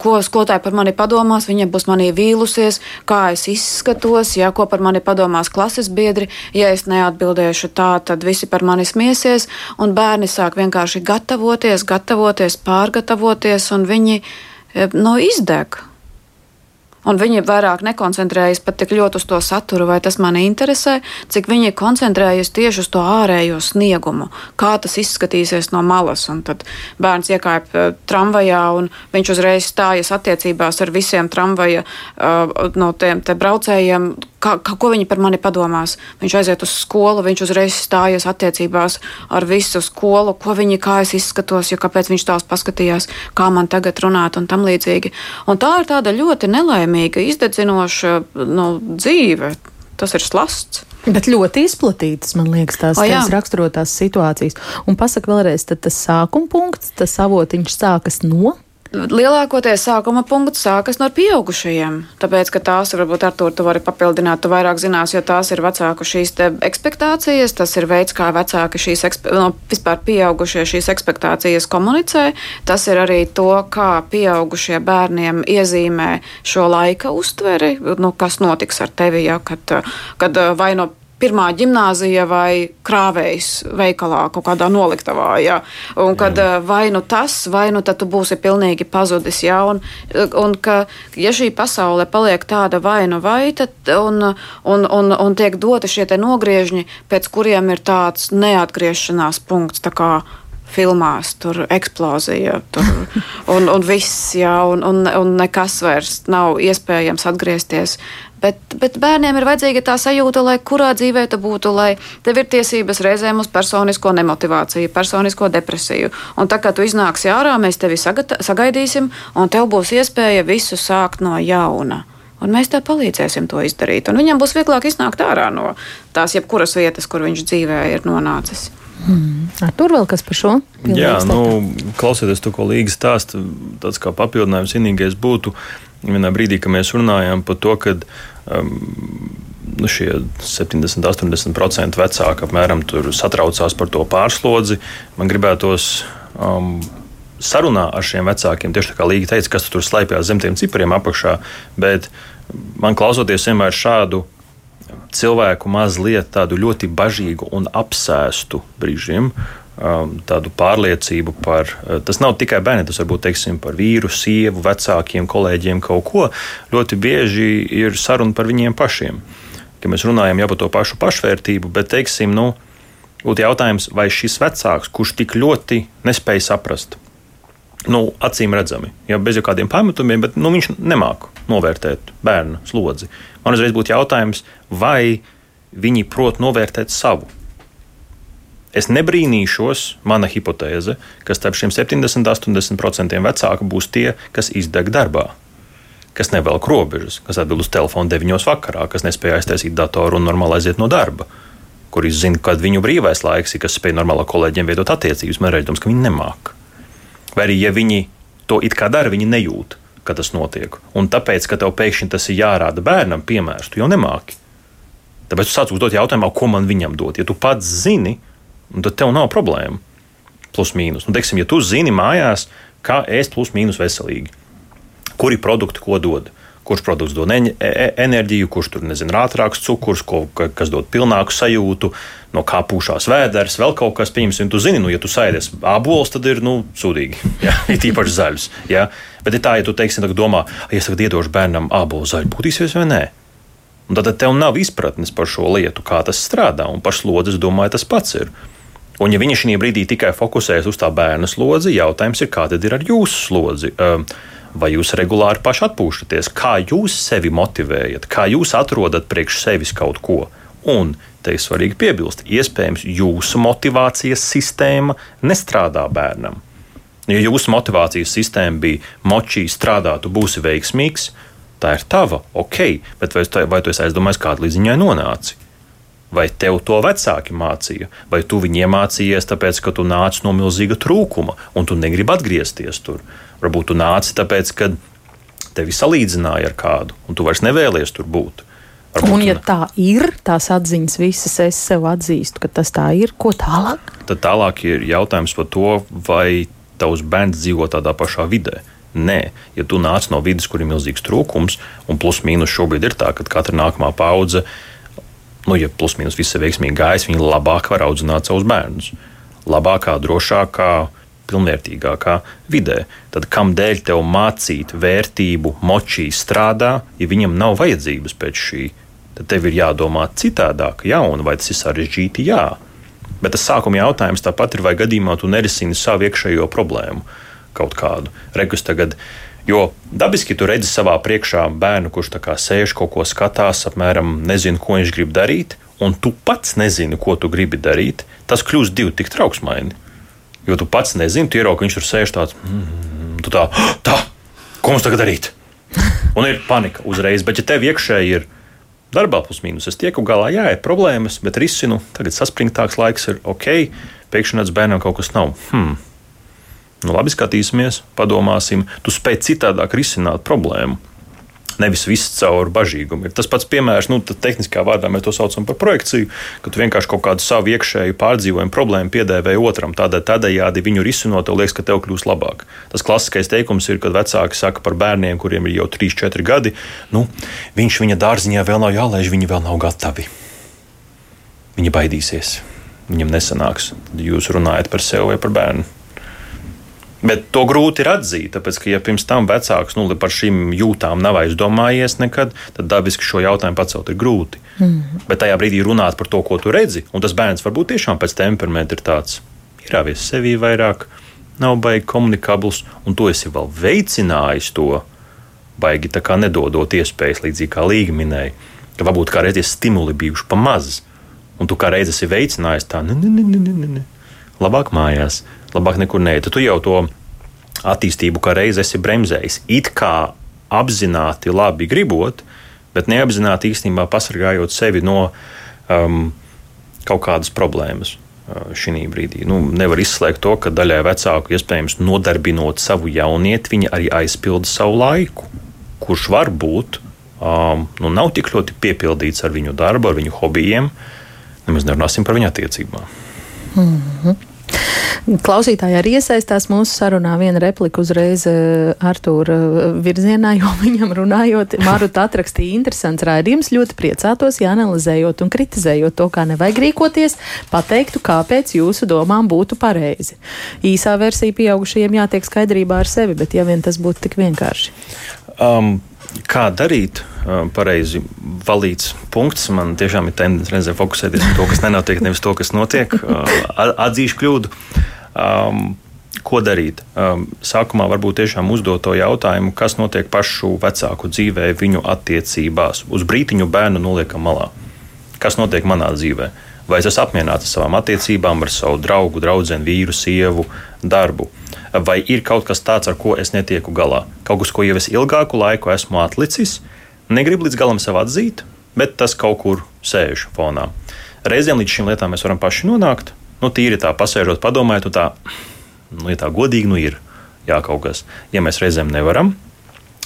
ko skolotāji par mani padomās, viņa būs manī vīlusies, kā es izskatos, ja ko par mani padomās klases biedri. Ja es neatbildēšu tā, tad visi par mani smiesies, un bērni sāk vienkārši gatavoties, gatavoties, pārgatavoties, un viņi no izdeg. Un viņi vairāk nekoncentrējas pat tik ļoti uz to saturu, vai tas mani interesē, cik viņi koncentrējas tieši uz to ārējo sniegumu, kā tas izskatīsies no malas. Un tad bērns iekāp uh, tramvajā, un viņš uzreiz stājas attiecībās ar visiem tramvaja uh, no tiem braucējiem, kā, kā, ko viņi par mani padomās. Viņš aiziet uz skolu, viņš uzreiz stājas attiecībās ar visu skolu, ko viņi kā es izskatos, jo kāpēc viņš tās paskatījās, kā man tagad runāt un tam līdzīgi. Un tā ir tāda ļoti nelaimīga, izdedzinoša nu, dzīve. Tas ir slasts. Bet ļoti izplatītas, man liekas, tās, o, tās raksturotās situācijas. Un pasaka vēlreiz, tad tas sākuma punkts, tas avotiņš sākas no Lielākoties sākuma punkts sākas no pieaugušajiem, tāpēc, ka tās varbūt ar to tu vari papildināt, tu vairāk zinās, jo tās ir vecāku šīs ekspektācijas, tas ir veids, kā vecāki šīs, no, vispār pieaugušie šīs ekspektācijas komunicē, tas ir arī to, kā pieaugušie bērniem iezīmē šo laika uztveri, nu, kas notiks ar tevi, ja, kad, kad vai no pirmā gimnāzija vai krāvējs veikalā, kaut kādā noliktavā. Ja? Un kad jā. Eh, vai nu tas, vai nu tad tu būsi pilnīgi pazudis. Ja? Un, un ka, ja šī pasaule paliek tāda vai nu vai, tad un, un, un, un tiek doti šie nogriežņi, pēc kuriem ir tāds neatgriešanās punkts. Tā kā filmās, tur eksplozija, tur, un, un viss, jā, un, un, un nekas vairs nav iespējams atgriezties. Bet, bet bērniem ir vajadzīga tā sajūta, lai kurā dzīvē tu būtu, lai tev ir tiesības reizēm uz personisko nemotivāciju, personisko depresiju. Un tā kā tu iznāksi ārā, mēs tevi sagaidīsim, un tev būs iespēja visu sākt no jauna. Un mēs tev palīdzēsim to izdarīt. Un viņam būs vieglāk iznākt ārā no tās jebkuras vietas, kur viņš dzīvē ir nonācis. Hmm. Ar tur vēl kas par šo? Jā, nu, klausoties to, ko Līga stāsta, tāds kā papildinājums vienīgais būtu vienā brīdī, kad mēs runājām par to, ka um, nu, šie 70, 80% vecāki apmēram satraucās par to pārslodzi. Man gribētos um, sarunā ar šiem vecākiem, tieši tā kā Līga teica, kas tur slēpjas zem tiem cipriem apakšā, bet man klausoties vienmēr šādu cilvēku mazliet tādu ļoti bažīgu un apsēstu brīžiem, Um, tādu pārliecību par. Uh, tas nav tikai bērni, tas var būt teiksim, par vīru, sievu, vecākiem, kolēģiem, kaut ko. Ļoti bieži ir saruna par viņiem pašiem. Kad mēs runājam jau par to pašu pašvērtību, bet teiksim, nu, būtu jautājums, vai šis vecāks, kurš tik ļoti nespēja saprast, nu, acīm redzami, jau bez jebkādiem pametumiem, bet nu, viņš nemāku novērtēt bērnu slodzi. Man uzreiz būtu jautājums, vai viņi prot novērtēt savu Es nebrīnīšos, mana hipotēze, ka starp šiem 70-80% vecāku būs tie, kas izdeg darbā, kas nevelk robežas, kas atbild uz telefonu 9 vakarā, kas nespēja aiztaisīt datoru un normāli aiziet no darba, kuri zina, kad viņu brīvais laiks ir, kas spēj normāli kolēģiem veidot attiecības. Man ir redzams, ka viņi nemāk. Vai arī, ja viņi to it kā dara, viņi nejūt, ka tas notiek. Un tāpēc, ka tev pēkšņi tas ir jārāda bērnam, piemērs, tu jau nemāki. Tāpēc tu sāc uzdot jautājumu, ko man viņam dot. Ja tu pats zini, tad tev nav problēma. Plus mīnus. Nu, teiksim, ja tu zini mājās, kā ēst plus mīnus veselīgi, kuri produkti ko dod. Kurš produkts dod e, e, enerģiju, kurš tur nezina, ātrāks cukurs, ko, kas dod pilnāku sajūtu, no kā pūšās vēders, vēl kaut kas. Pieņemsim, tu zini, nu, ja tu sēdies abols, tad ir nu, sūdīgi. Jā, ir tīpaši zaļus. Jā. Bet ir tā, ja tu teiksi, domā, ja es tagad iedošu bērnam abolu zaļu, būtīsies vai nē. Un tad tev nav izpratnes par šo lietu, kā tas strādā, un par slodzi, es domāju, tas pats ir. Un, ja viņi šajā brīdī tikai fokusējas uz tā bērna slodzi, jautājums ir, kā tad ir ar jūsu slodzi? Vai jūs regulāri paši atpūšaties? Kā jūs sevi motivējat? Kā jūs atrodat priekš sevis kaut ko? Un te ir svarīgi piebilst, iespējams, jūsu motivācijas sistēma nestrādā bērnam. Ja jūsu motivācijas sistēma bija močī, strādā, tu būsi veiksmīgs, tā ir tava, ok, bet vai, vai tu esi aizdomājies, kāda līdz viņai nonāci? Vai tev to vecāki mācīja, vai tu viņiem iemācījies, tāpēc, ka tu nāc no milzīga trūkuma un tu negribi atgriezties tur? Varbūt tu nāci tāpēc, ka tevi salīdzināja ar kādu, un tu vairs nevēlies tur būt. Varbūt un, ja tā ir, tās atziņas visas es sev atzīstu, ka tas tā ir, ko tālāk? Tad tālāk ir jautājums par to, vai tavs bērns dzīvo tādā pašā vidē. Nē, ja tu nāc no vidas, kur ir milzīgs trūkums, un plus mīnus šobrīd ir tā, ka katra nākamā paudze, nu, ja plus mīnus viss ir veiksmīgi gājis, viņi labāk var audzināt savus bērnus. Labākā, drošākā, pilnvērtīgākā vidē. Tad kam dēļ tev mācīt vērtību, močī strādā, ja viņam nav vajadzības pēc šī? Tad tev ir jādomā citādāk, jā, un vai tas ir sarežģīti, jā. Bet tas sākuma jautājums tāpat ir, vai gadījumā tu nerisini savu iekšējo problēmu kaut kādu. Rekus tagad, jo dabiski tu redzi savā priekšā bērnu, kurš sēž kaut ko skatās, apmēram nezinu, ko viņš grib darīt, un tu pats nezini, ko tu gribi darīt. Tas kļūst divi tik trauksmaini. Jo tu pats nezini, tu ieraugi, viņš tur sēž tāds, mm, tā, tā, ko mums tagad darīt? Un ir panika uzreiz, bet ja tev iekšēji ir darbā plus mīnus, es tieku galā, jā, ir problēmas, bet risinu, tagad saspringtāks laiks ir ok, pēkšņi nāc bērnam kaut kas nav. Hmm. Nu, labi, skatīsimies, padomāsim. Tu spēj citādāk risināt problēmu. Nevis viss caur bažīgumu. Ir tas pats piemērs, nu, tehniskā vārdā mēs to saucam par projekciju, ka tu vienkārši kaut kādu savu iekšēju pārdzīvojumu problēmu piedēvēji otram. Tādēļ, tādējādi viņu risinot, tev liekas, ka tev kļūs labāk. Tas klasiskais teikums ir, kad vecāki saka par bērniem, kuriem ir jau 3, 4 gadi, nu, viņš viņa dārziņā vēl nav jālaiž, viņi vēl nav gatavi. Viņi baidīsies, viņam nesanāks. Jūs runājat par sevi vai par bērnu. Bet to grūti ir atzīt, tāpēc, ka, ja pirms tam vecāks nu, par šīm jūtām nav aizdomājies nekad, tad dabiski šo jautājumu pacelt ir grūti. Mm. Bet tajā brīdī runāt par to, ko tu redzi, un tas bērns varbūt tiešām pēc temperamenta ir tāds ierāvies sevī vairāk, nav baigi komunikabls, un to esi vēl veicinājis to baigi nedodot iespējas, līdzīgi kā Līga minēja, ka varbūt kādreiz ir stimuli bijuši pa maz, un tu kā reiz esi veicinājis tā, ne, ne, ne, ne, ne, ne. Labāk mājās labāk nekur neiet. Tu jau to attīstību kā reiz esi bremzējis. It kā apzināti labi gribot, bet neapzināti īstenībā pasargājot sevi no um, kaut kādas problēmas. Uh, šī brīdī nu, nevar izslēgt to, ka daļai vecāku iespējams nodarbinot savu jaunieti, viņi arī aizpilda savu laiku, kurš var būt um, nu, nav tik ļoti piepildīts ar viņu darbu, ar viņu hobijiem. Nemaz nerunāsim par viņu attiecībām. Mm -hmm. Klausītāji arī iesaistās mūsu sarunā. Viena replika uzreiz eh, Artūra eh, virzienā, jo viņam runājot, Maruta atrakstīja interesants raidījums. Ļoti priecātos, ja analizējot un kritizējot to, kā nevajag rīkoties, pateiktu, kāpēc jūsu domām būtu pareizi. Īsā versija pieaugušajiem jātiek skaidrībā ar sevi, bet ja vien tas būtu tik vienkārši. Um, kā darīt pareizi valīts punkts. Man tiešām ir tendence reizē fokusēties uz to, kas nenotiek, nevis to, kas notiek. Atzīšu kļūdu. Um, ko darīt? Um, sākumā varbūt tiešām uzdot to jautājumu, kas notiek pašu vecāku dzīvē, viņu attiecībās. Uz brītiņu bērnu noliekam malā. Kas notiek manā dzīvē? Vai es esmu apmierināts ar savām attiecībām, ar savu draugu, draugu, vīru, sievu, darbu? Vai ir kaut kas tāds, ar ko es netieku galā? Kaut kas, ko jau es ilgāku laiku esmu atlicis, negribu līdz galam sev atzīt, bet tas kaut kur sēž fonā. Reizēm līdz šīm lietām mēs varam paši nonākt. Nu, tīri tā, pasēžot, padomājot, nu tā, nu, ja tā godīgi nu ir jā, kaut kas. Ja mēs reizēm nevaram,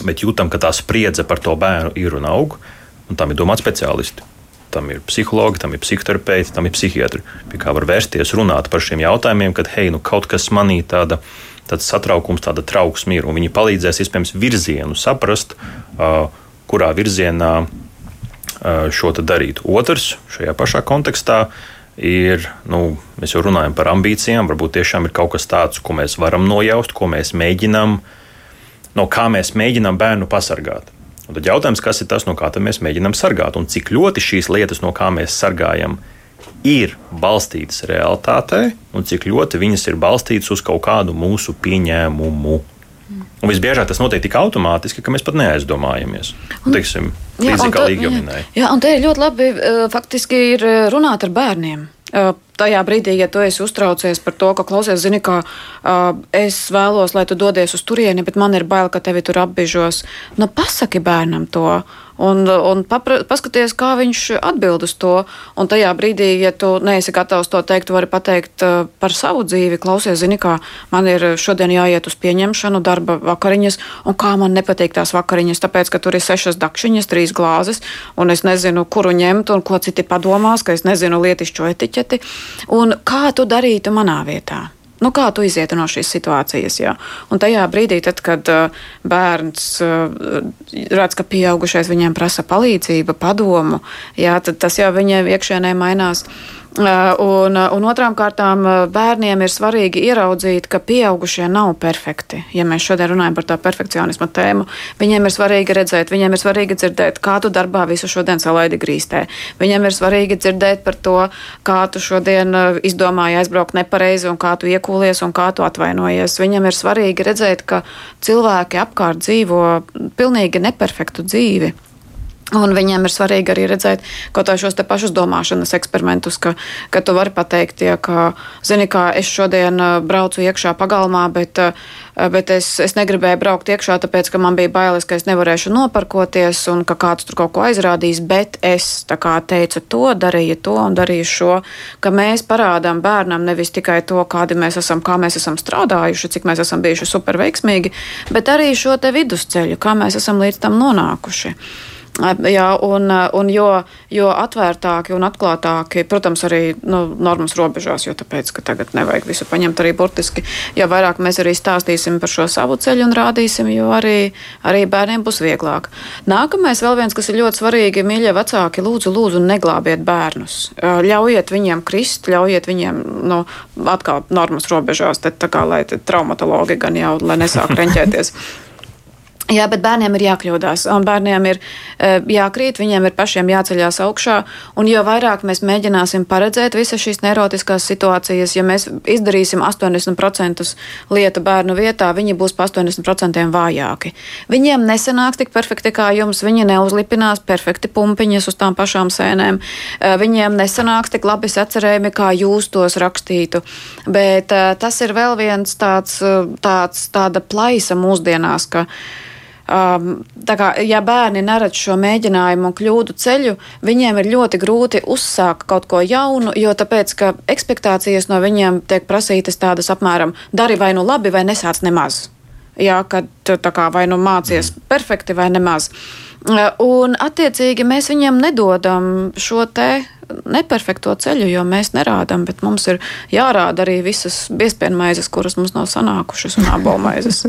bet jūtam, ka tā spriedze par to bērnu ir un aug, un tam ir domāti speciālisti. Tam ir psihologi, tam ir psihoterapeiti, tam ir psihiatri, pie kā var vērsties, runāt par šiem jautājumiem, kad hei, nu kaut kas manī tāda, tāds satraukums, tāda trauksme ir, viņi palīdzēs iespējams virzienu saprast, uh, kurā virzienā uh, šo darīt. Otrs, šajā pašā kontekstā, ir, nu, mēs jau runājam par ambīcijām, varbūt tiešām ir kaut kas tāds, ko mēs varam nojaust, ko mēs mēģinām, no kā mēs mēģinām bērnu pasargāt Un tad jautājums, kas ir tas, no kā mēs mēģinām sargāt, un cik ļoti šīs lietas, no kā mēs sargājam, ir balstītas realitātē, un cik ļoti viņas ir balstītas uz kaut kādu mūsu pieņēmumu. Un visbiežāk tas notiek tik automātiski, ka mēs pat neaizdomājamies. Teiksim, līdzīgi kā Līga minēja. Jā, un te ļoti labi faktiski ir runāt ar bērniem tajā brīdī, ja tu esi uztraucies par to, ka klausies, zini, ka uh, es vēlos, lai tu dodies uz turieni, bet man ir bail, ka tevi tur apbižos, nu pasaki bērnam to. Un, un papra, paskaties, kā viņš atbild uz to. Un tajā brīdī, ja tu neesi gatavs to teikt, vari pateikt uh, par savu dzīvi. Klausies, zini, kā man ir šodien jāiet uz pieņemšanu, darba vakariņas, un kā man nepatīk tās vakariņas, tāpēc, ka tur ir sešas dakšiņas, trīs glāzes, un es nezinu, kuru ņemt, un ko citi padomās, ka es nezinu lietišķo etiķeti. Un kā tu darītu manā vietā? Nu, kā tu izieti no šīs situācijas? Jā? Un tajā brīdī, tad, kad uh, bērns uh, redz, ka pieaugušais viņiem prasa palīdzību, padomu, jā, tad tas jau viņiem iekšienē mainās. Uh, un, uh, un otrām kārtām uh, bērniem ir svarīgi ieraudzīt, ka pieaugušie nav perfekti. Ja mēs šodien runājam par tā perfekcionisma tēmu, viņiem ir svarīgi redzēt, viņiem ir svarīgi dzirdēt, kā tu darbā visu šodien salaidi grīstē. Viņiem ir svarīgi dzirdēt par to, kā tu šodien izdomāji aizbraukt nepareizi un kā tu iekūlies un kā tu atvainojies. Viņam ir svarīgi redzēt, ka cilvēki apkārt dzīvo pilnīgi neperfektu dzīvi. Un viņiem ir svarīgi arī redzēt kaut kādus šos pašus domāšanas eksperimentus, ka, ka tu vari pateikt, ja, ka, zini, kā es šodien uh, braucu iekšā pagalmā, bet, uh, bet es, es negribēju braukt iekšā, tāpēc, ka man bija bailes, ka es nevarēšu noparkoties un ka kāds tur kaut ko aizrādīs, bet es kā, teicu to, darīju to un darīju šo, ka mēs parādām bērnam nevis tikai to, kādi mēs esam, kā mēs esam strādājuši, cik mēs esam bijuši superveiksmīgi, bet arī šo te vidusceļu, kā mēs esam līdz tam nonākuši. Jā, un, un jo, jo atvērtāki un atklātāki, protams, arī nu, normas robežās, jo tāpēc, ka tagad nevajag visu paņemt arī burtiski, jo vairāk mēs arī stāstīsim par šo savu ceļu un rādīsim, jo arī, arī bērniem būs vieglāk. Nākamais vēl viens, kas ir ļoti svarīgi, mīļie vecāki, lūdzu, lūdzu, neglābiet bērnus. Ļaujiet viņiem krist, ļaujiet viņiem, nu, atkal normas robežās, tad tā kā, lai traumatologi gan jau, lai nesāk reņķēties. Jā, bet bērniem ir jākļūdās, un bērniem ir uh, jākrīt, viņiem ir pašiem jāceļās augšā. Un jo vairāk mēs mēģināsim paredzēt visas šīs neirotiskās situācijas, ja mēs izdarīsim 80% lietu bērnu vietā, viņi būs pa 80% vājāki. Viņiem nesanāks tik perfekti kā jums, viņi neuzlipinās perfekti pumpiņas uz tām pašām sēnēm, uh, viņiem nesanāks tik labi sacerējumi, kā jūs tos rakstītu. Bet uh, tas ir vēl viens tāds, tāds tāda plaisa mūsdienās, ka Um, kā, ja bērni neredz šo mēģinājumu un kļūdu ceļu, viņiem ir ļoti grūti uzsākt kaut ko jaunu, jo tāpēc, ka expectācijas no viņiem tiek prasītas tādas apmēram dari vai nu labi, vai nesāc nemaz. Jā, kad tā kā vai nu mācies mm. perfekti vai nemaz. Uh, un attiecīgi mēs viņiem nedodam šo te neperfekto ceļu, jo mēs nerādām, bet mums ir jārāda arī visas biezpienmaizes, kuras mums nav sanākušas, un abolmaizes.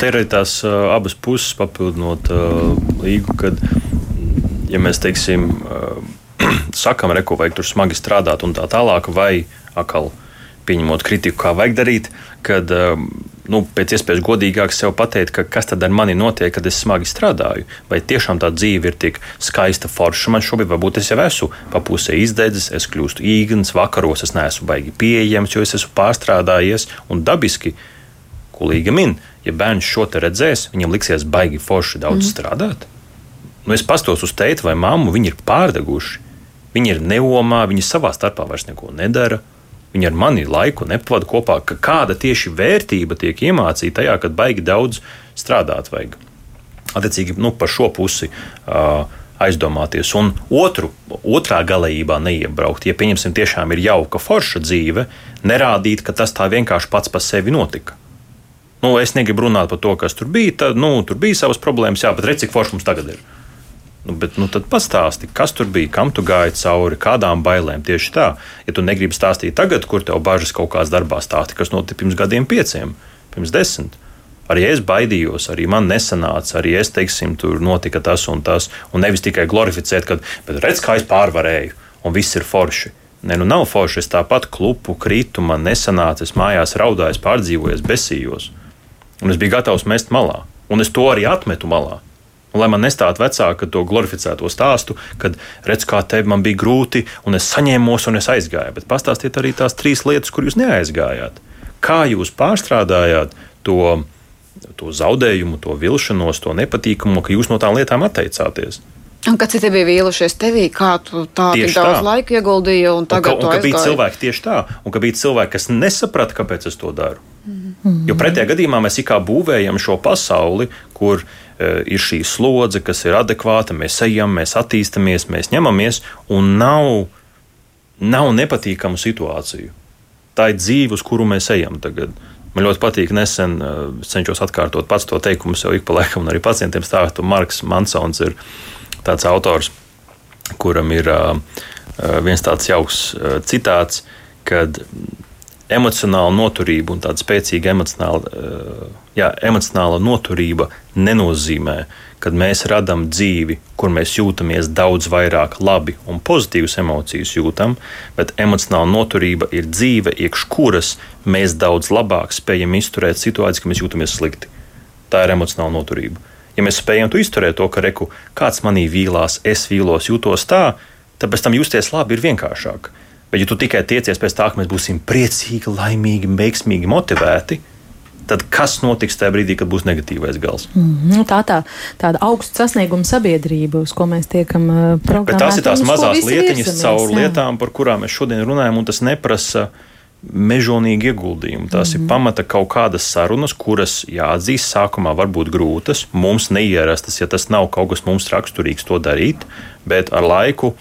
Te ir arī tās uh, abas puses papildinot uh, līgu, kad, ja mēs teiksim, uh, sakam, reko, vajag tur smagi strādāt un tā tālāk, vai atkal pieņemot kritiku, kā vajag darīt, kad um, nu, pēc iespējas godīgāk sev pateikt, ka kas tad ar mani notiek, kad es smagi strādāju. Vai tiešām tā dzīve ir tik skaista, forša man šobrīd, varbūt es jau esmu pa pusē izdedzis, es kļūstu īgns, vakaros es neesmu baigi pieejams, jo es esmu pārstrādājies un dabiski. Kulīga min, ja bērns šo te redzēs, viņam liksies baigi forši daudz mm. strādāt. Nu, es pastos uz teitu vai mammu, viņi ir pārdeguši. Viņi ir neomā, viņi savā starpā vairs neko nedara. Viņi ar mani laiku nepavada kopā, ka kāda tieši vērtība tiek iemācīta tajā, kad baigi daudz strādāt vajag. Attiecīgi, nu, par šo pusi uh, aizdomāties. Un otru, otrā galējībā neiebraukt. Ja, pieņemsim, tiešām ir jauka, forša dzīve, nerādīt, ka tas tā vienkārši pats par sevi notika. Nu, es negribu runāt par to, kas tur bija. Tad, nu, tur bija savas problēmas, jā, bet redz, cik forši mums tagad ir. Nu, bet, nu, tad pastāsti, kas tur bija, kam tu gāji cauri, kādām bailēm. Tieši tā, ja tu negribi stāstīt tagad, kur tev bažas kaut kādā darbā stāsti, kas notika pirms gadiem, pieciem, pirms desmit. Arī es baidījos, arī man nesanāca, arī es, teiksim, tur notika tas un tas. Un nevis tikai glorificēt, ka, redz, kā es pārvarēju, un viss ir forši. Nē, nu nav forši. Es tāpat klupu, kritu, man nesanāca, es mājās raudāju, pārdzīvoju, besījos. Un es biju gatavs mest malā. Un es to arī atmetu malā. Un lai man nestātu vecāka to glorificēto stāstu, kad redz, kā tev man bija grūti, un es saņēmos un es aizgāju. Bet pastāstiet arī tās trīs lietas, kur jūs neaizgājāt. Kā jūs pārstrādājāt to, to zaudējumu, to vilšanos, to nepatīkamu, ka jūs no tām lietām atteicāties? Un kad citi bija vīlušies tevī, kā tu tā tik daudz tā. laika ieguldīji, un tagad un ka, un ka bija cilvēki tieši tā, un ka bija cilvēki, kas nesaprata, kāpēc es to daru. Mm. Jo pretējā gadījumā mēs kā būvējam šo pasauli, kur uh, ir šī slodze, kas ir adekvāta, mēs ejam, mēs attīstamies, mēs ņemamies, un nav, nav nepatīkamu situāciju. Tā ir dzīve, uz kuru mēs ejam tagad. Man ļoti patīk, nesen uh, cenšos atkārtot pats to teikumu sev ik pa laikam, un arī pacientiem stāstu. Marks Mansons ir tāds autors, kuram ir uh, viens tāds jauks uh, citāts, kad emocionāla noturība un tāda spēcīga emocionāla, jā, emocionāla noturība nenozīmē, ka mēs radām dzīvi, kur mēs jūtamies daudz vairāk labi un pozitīvas emocijas jūtam, bet emocionāla noturība ir dzīve, iekš kuras mēs daudz labāk spējam izturēt situācijas, kad mēs jūtamies slikti. Tā ir emocionāla noturība. Ja mēs spējam to izturēt, to, ka reku, kāds manī vīlās, es vīlos, jūtos tā, tad pēc tam justies labi ir vienkāršāk. Bet, ja tu tikai tiecies pēc tā, ka mēs būsim priecīgi, laimīgi, veiksmīgi, motivēti, tad kas notiks tajā brīdī, kad būs negatīvais gals? Mm -hmm. Tā tā tāda augsta sasnieguma sabiedrība, uz ko mēs tiekam programmēti. Tās ir tās mazās lietiņas caur jā. lietām, par kurām mēs šodien runājam, un tas neprasa mežonīgi ieguldījumi. Tās mm ir mhm. pamata kaut kādas sarunas, kuras jāatzīst, sākumā var būt grūtas, mums neierastas, ja tas nav kaut kas mums raksturīgs to darīt, bet ar laiku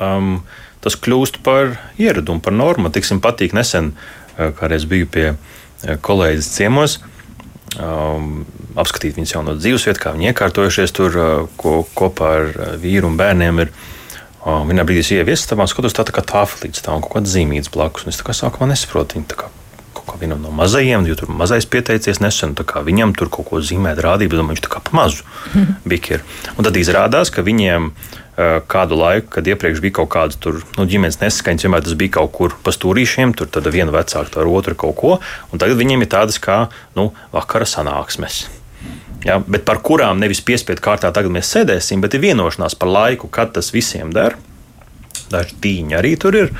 um, tas kļūst par ieradumu, par normu. Tiksim, patīk nesen, uh, kādreiz biju pie uh, kolēģis ciemos. Um, apskatīt viņas jauno dzīvesvietu, kā viņi iekārtojušies tur uh, ko, kopā ar vīru un bērniem. Ir, Vienā brīdī es ieviesu tam, skatos, tā, tā kā tāfelīte stāv un kaut kāda zīmīta blakus. Es tā kā sākumā nesaprotu, viņa tā kā kaut kā vienam no mazajiem, jo tur mazais pieteicies nesen, viņam tur kaut ko zīmēt, rādīt, bet viņš tā kā pa mazu bija. Un tad izrādās, ka viņiem kādu laiku, kad iepriekš bija kaut kāda tur, nu, ģimenes nesaskaņas, vienmēr tas bija kaut kur pa stūrīšiem, tur tad viena vecāka ar otru kaut ko, un tagad viņiem ir tādas kā nu, vakara sanāksmes ja, bet par kurām nevis piespiedu kārtā tagad mēs sēdēsim, bet ir vienošanās par laiku, kad tas visiem der. Daži tīņi arī tur ir,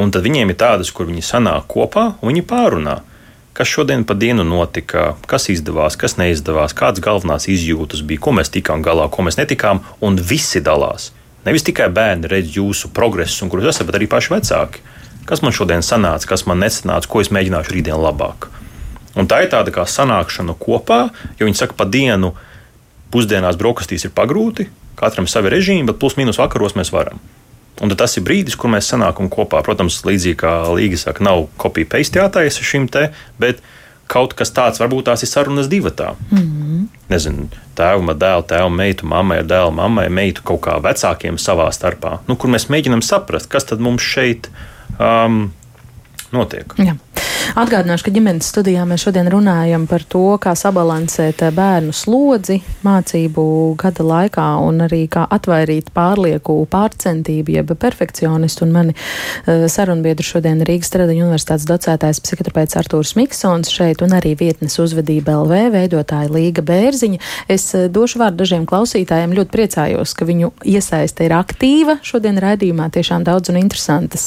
un tad viņiem ir tādas, kur viņi sanāk kopā un viņi pārunā. Kas šodien pa dienu notika, kas izdevās, kas neizdevās, kādas galvenās izjūtas bija, ko mēs tikām galā, ko mēs netikām, un visi dalās. Nevis tikai bērni redz jūsu progresu, un kur jūs esat, bet arī paši vecāki. Kas man šodien sanāca, kas man nesanāca, ko es mēģināšu rītdien labāk. Un tā ir tāda kā sanākšana kopā, jo viņi saka, pa dienu pusdienās brokastīs ir pagrūti, katram savi režīmi, bet plus mīnus vakaros mēs varam. Un tas ir brīdis, kur mēs sanākam kopā. Protams, līdzīgi kā Līga saka, nav kopija paste jātaisa šim te, bet kaut kas tāds varbūt tās ir sarunas divatā. Mm -hmm. Nezinu, tēva, dēla, tēva, meitu, mammai, dēla, mammai, meitu kaut kā vecākiem savā starpā. Nu, kur mēs mēģinām saprast, kas tad mums šeit um, notiek. Jā. Atgādināšu, ka ģimenes studijā mēs šodien runājam par to, kā sabalansēt bērnu slodzi mācību gada laikā un arī kā atvairīt pārlieku pārcentību, jeb perfekcionistu. Un mani uh, sarunbiedri šodien Rīgas Stradiņu universitātes docētājs psihoterapeits Artūrs Miksons šeit un arī vietnes uzvedība LV veidotāja Līga Bērziņa. Es uh, došu vārdu dažiem klausītājiem. Ļoti priecājos, ka viņu iesaiste ir aktīva šodien raidījumā. Tiešām daudz un interesantas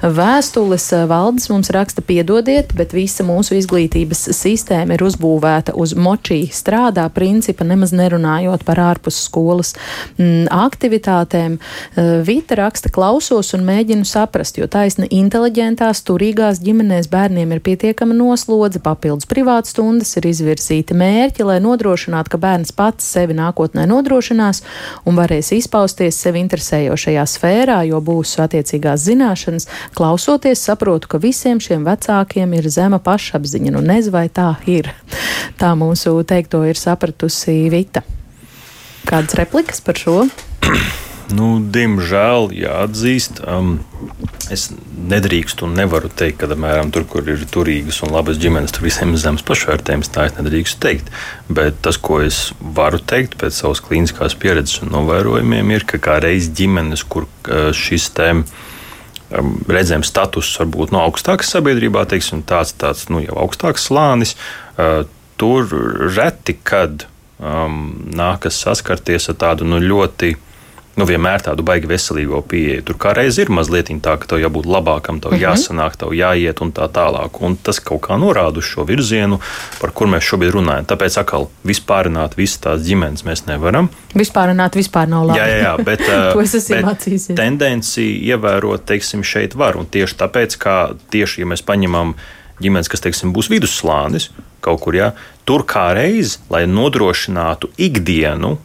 vēstules. Valdes mums raksta piedodiet aiziet, bet visa mūsu izglītības sistēma ir uzbūvēta uz močī strādā principa, nemaz nerunājot par ārpus skolas m, mm, aktivitātēm. Uh, Vita raksta klausos un mēģinu saprast, jo taisni inteliģentās, turīgās ģimenēs bērniem ir pietiekama noslodze, papildus privātas stundas ir izvirzīti mērķi, lai nodrošinātu, ka bērns pats sevi nākotnē nodrošinās un varēs izpausties sevi interesējošajā sfērā, jo būs attiecīgās zināšanas. Klausoties, saprotu, ka visiem šiem vecākiem cilvēkiem ir zema pašapziņa. Nu, nezinu, vai tā ir. Tā mūsu teikto ir sapratusi Vita. Kādas replikas par šo? Nu, diemžēl, jāatzīst, um, es nedrīkstu un nevaru teikt, ka, apmēram, tur, kur ir turīgas un labas ģimenes, tur visiem ir zemes pašvērtējums. Tā es nedrīkstu teikt. Bet tas, ko es varu teikt pēc savas klīniskās pieredzes un novērojumiem, ir, ka kā reiz ģimenes, kur uh, šis tēmas Um, redzams status varbūt no augstākas sabiedrībā, teiksim, tāds, tāds nu, jau augstāks slānis. Tur reti kad um, nākas saskarties ar tādu nu, ļoti nu, vienmēr tādu baigi veselīgo pieeju. Tur kā reiz ir mazliet tā, ka tev jābūt labākam, tev mm -hmm. jāsanāk, tev jāiet un tā tālāk. Un tas kaut kā norāda uz šo virzienu, par kur mēs šobrīd runājam. Tāpēc atkal vispārināt visas tās ģimenes mēs nevaram. Vispārināt vispār nav labi. Jā, jā, jā bet, mācījis. Tendenci ievērot, teiksim, šeit var. Un tieši tāpēc, kā tieši, ja mēs paņemam ģimenes, kas, teiksim, būs vidusslānis kaut kur, jā, tur kā reiz, lai nodrošinātu ikdienu,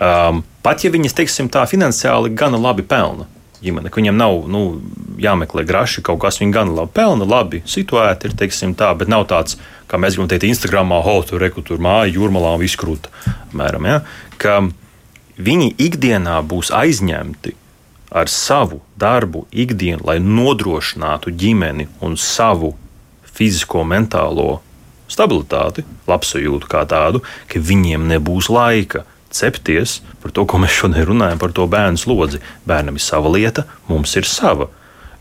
um, Pat ja viņas, teiksim, tā finansiāli gana labi pelna, ģimene, ka viņam nav nu, jāmeklē graši kaut kas, viņi gan labi pelna, labi situēti ir, teiksim, tā, bet nav tāds, kā mēs gribam teikt, Instagramā, ho, tur reku, tur māja, jūrmalā un viskrūta, mēram, ja? ka viņi ikdienā būs aizņemti ar savu darbu ikdienu, lai nodrošinātu ģimeni un savu fizisko, mentālo stabilitāti, labsajūtu kā tādu, ka viņiem nebūs laika cepties par to, ko mēs šodien runājam, par to bērnu slodzi. Bērnam ir sava lieta, mums ir sava.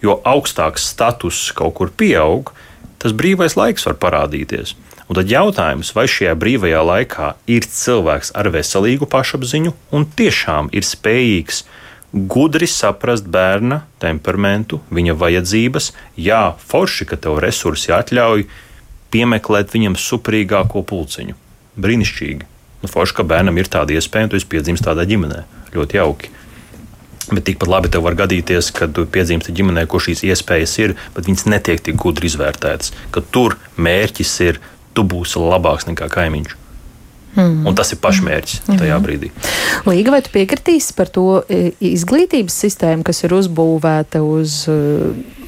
Jo augstāks status kaut kur pieaug, tas brīvais laiks var parādīties. Un tad jautājums, vai šajā brīvajā laikā ir cilvēks ar veselīgu pašapziņu un tiešām ir spējīgs gudri saprast bērna temperamentu, viņa vajadzības. Jā, forši, ka tev resursi atļauj piemeklēt viņam suprīgāko pulciņu. Brīnišķīgi. Nu, forši, ka bērnam ir tāda iespēja, un tu esi piedzimis tādā ģimenē. Ļoti jauki. Bet tikpat labi tev var gadīties, ka tu piedzimsti ģimenē, kur šīs iespējas ir, bet viņas netiek tik gudri izvērtētas. Ka tur mērķis ir, tu būsi labāks nekā kaimiņš. Mm. Un tas ir pašmērķis mm. tajā brīdī. Līga, vai tu piekritīsi par to e, izglītības sistēmu, kas ir uzbūvēta uz e,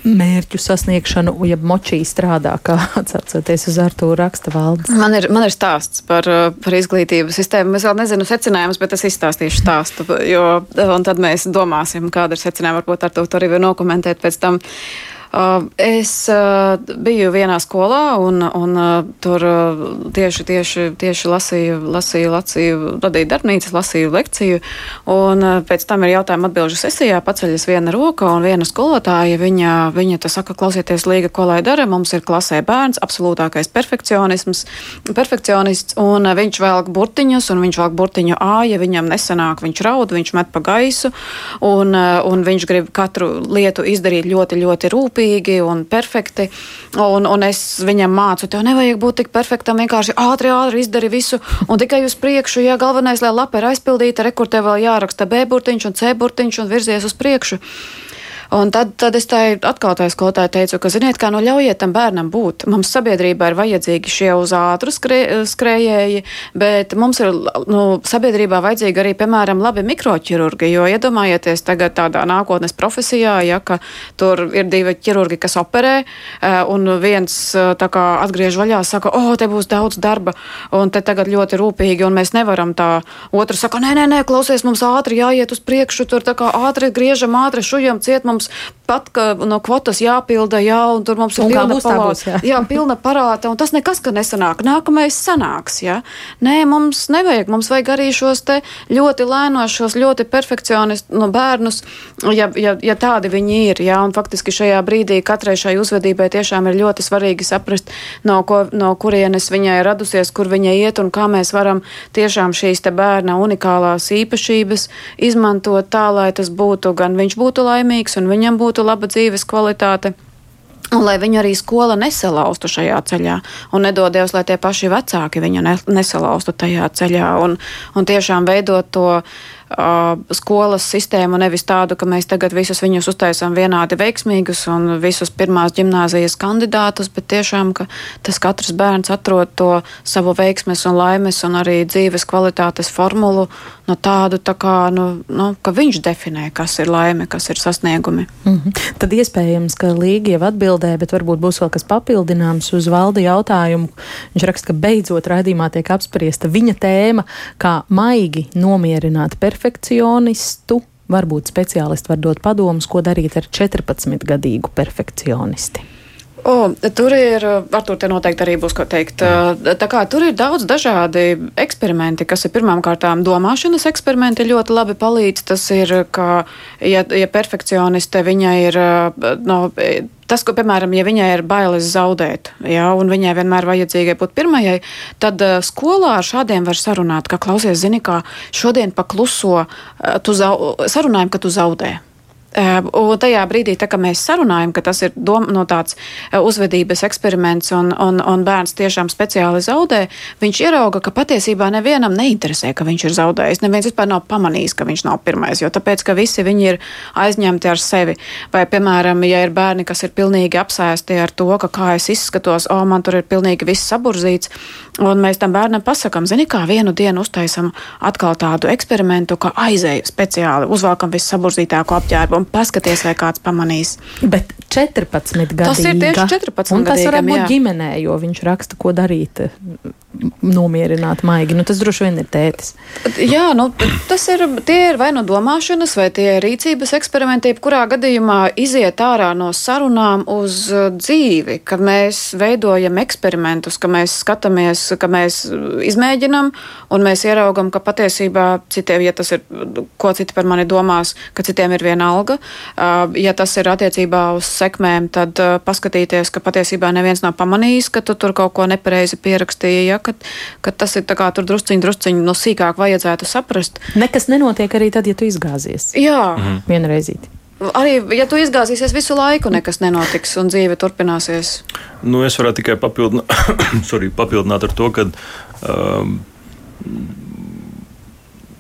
mērķu sasniegšanu, ja močī strādā, kā atcaucoties uz Artūru raksta valdes? Man ir, man ir stāsts par, e, par izglītības sistēmu. Es vēl nezinu secinājumus, bet es izstāstīšu stāstu, jo, un tad mēs domāsim, kāda ir secinājuma. Varbūt ar to arī var nokomentēt pēc tam. Uh, es uh, biju vienā skolā un, un uh, tur tieši, tieši, tieši lasīju, lasīju, lasīju, radīju darbnīcas, lasīju lekciju. Un pēc tam ir jautājuma atbilžu sesijā paceļas viena roka un viena skolotāja. Viņa, viņa tas saka, klausieties, Līga, ko lai dara. Mums ir klasē bērns, absolūtākais perfekcionisms, perfekcionists, un viņš velk burtiņus, un viņš velk burtiņu A, ja viņam nesanāk, viņš raud, viņš met pa gaisu, un, un viņš grib katru lietu izdarīt ļoti, ļoti rūpīgi rūpīgi un perfekti. Un, un es viņam mācu, tev nevajag būt tik perfektam, vienkārši ātri, ātri izdari visu un tikai uz priekšu. Ja galvenais, lai lapa ir aizpildīta, rekur tev vēl jāraksta B burtiņš un C burtiņš un virzies uz priekšu. Un tad, tad es tai atkal tai skolotāji teicu, ka, ziniet, kā nu ļaujiet tam bērnam būt. Mums sabiedrībā ir vajadzīgi šie uz ātru skrē, skrējēji, bet mums ir nu, sabiedrībā vajadzīgi arī, piemēram, labi mikroķirurgi, jo iedomājieties tagad tādā nākotnes profesijā, ja, ka tur ir divi ķirurgi, kas operē, eh, un viens eh, tā kā atgriež vaļā, saka, o, oh, te būs daudz darba, un te tagad ļoti rūpīgi, un mēs nevaram tā. Otrs saka, nē, nē, nē, klausies, mums ātri jāiet uz priekšu, tur tā kā ātri griežam, ātri šujam ciet, mums mums pat ka no kvotas jāpilda, jā, un tur mums ir un pilna parāta. Jā. jā, pilna parāta, un tas nekas, ka nesanāk. Nākamais sanāks, jā. Nē, mums nevajag, mums vajag arī šos te ļoti lēnošos, ļoti perfekcionistus no nu, bērnus, ja, ja, ja tādi viņi ir, jā, un faktiski šajā brīdī katrai šai uzvedībai tiešām ir ļoti svarīgi saprast, no, ko, no kurienes viņai radusies, kur viņa iet, un kā mēs varam tiešām šīs te bērna unikālās īpašības izmantot tā, lai tas būtu gan viņš būtu laimīgs, un viņam būtu laba dzīves kvalitāte. Un lai viņu arī skola nesalaustu šajā ceļā, un nedodies, lai tie paši vecāki viņu nesalaustu tajā ceļā, un, un tiešām veidot to uh, skolas sistēmu, nevis tādu, ka mēs tagad visus viņus uztaisām vienādi veiksmīgus un visus pirmās gimnāzijas kandidātus, bet tiešām, ka tas katrs bērns atrod to savu veiksmes un laimes un arī dzīves kvalitātes formulu, no tādu tā kā, nu, nu, ka viņš definē, kas ir laime, kas ir sasniegumi. Mm -hmm. Tad iespējams, ka Līga jau atbildē, bet varbūt būs vēl kas papildināms uz valdi jautājumu. Viņš raksta, ka beidzot raidījumā tiek apspriesta viņa tēma, kā maigi nomierināt perfekcionistu. Varbūt speciālisti var dot padomus, ko darīt ar 14-gadīgu perfekcionisti. O, tur ir, ar to noteikti arī būs ko teikt. Tā kā tur ir daudz dažādi eksperimenti, kas ir pirmām kārtām domāšanas eksperimenti, ļoti labi palīdz. Tas ir, ka, ja, ja perfekcioniste, viņa ir, no, tas, ko, piemēram, ja viņai ir bailes zaudēt, jā, un viņai vienmēr vajadzīgai būt pirmajai, tad skolā ar šādiem var sarunāt, ka klausies, zini, kā šodien pakluso, tu zau, sarunājam, ka tu zaudē. Un tajā brīdī, tā, kad mēs sarunājam, ka tas ir dom, no tāds uzvedības eksperiments un, un, un bērns tiešām speciāli zaudē, viņš ierauga, ka patiesībā nevienam neinteresē, ka viņš ir zaudējis. Neviens vispār nav pamanījis, ka viņš nav pirmais, jo tāpēc, ka visi viņi ir aizņemti ar sevi. Vai, piemēram, ja ir bērni, kas ir pilnīgi apsēsti ar to, ka kā es izskatos, o, man tur ir pilnīgi viss saburzīts, un mēs tam bērnam pasakam, zini, kā vienu dienu uztaisam atkal tādu eksperimentu, ka aizēju speciāli, uzvelkam visu saburzītāko apģērbu un paskaties, vai kāds pamanīs. Bet 14 gadu. Tas ir tieši 14 gadu. Tas var būt ģimenē, jo viņš raksta, ko darīt nomierināt maigi. Nu, tas droši vien ir tētis. Jā, nu, tas ir, ir vai no domāšanas, vai tie ir rīcības eksperimenti, kurā gadījumā iziet ārā no sarunām uz uh, dzīvi, kad mēs veidojam eksperimentus, ka mēs skatāmies, ka mēs izmēģinam un mēs ieraugam, ka patiesībā citiem, ja tas ir, ko citi par mani domās, ka citiem ir viena alga. Uh, ja tas ir attiecībā uz sekmēm, tad uh, paskatīties, ka patiesībā neviens nav pamanījis, ka tu tur kaut ko nepareizi pierakstīji. Ja, ka, ka tas ir tur drusciņi, drusciņi no sīkāk vajadzētu saprast. Nekas nenotiek arī tad, ja tu izgāzies. Jā, mhm. vienreizīt. Arī, ja tu izgāzīsies visu laiku, nekas nenotiks un dzīve turpināsies. Nu, es varētu tikai papildināt, sorry, papildināt ar to, ka um,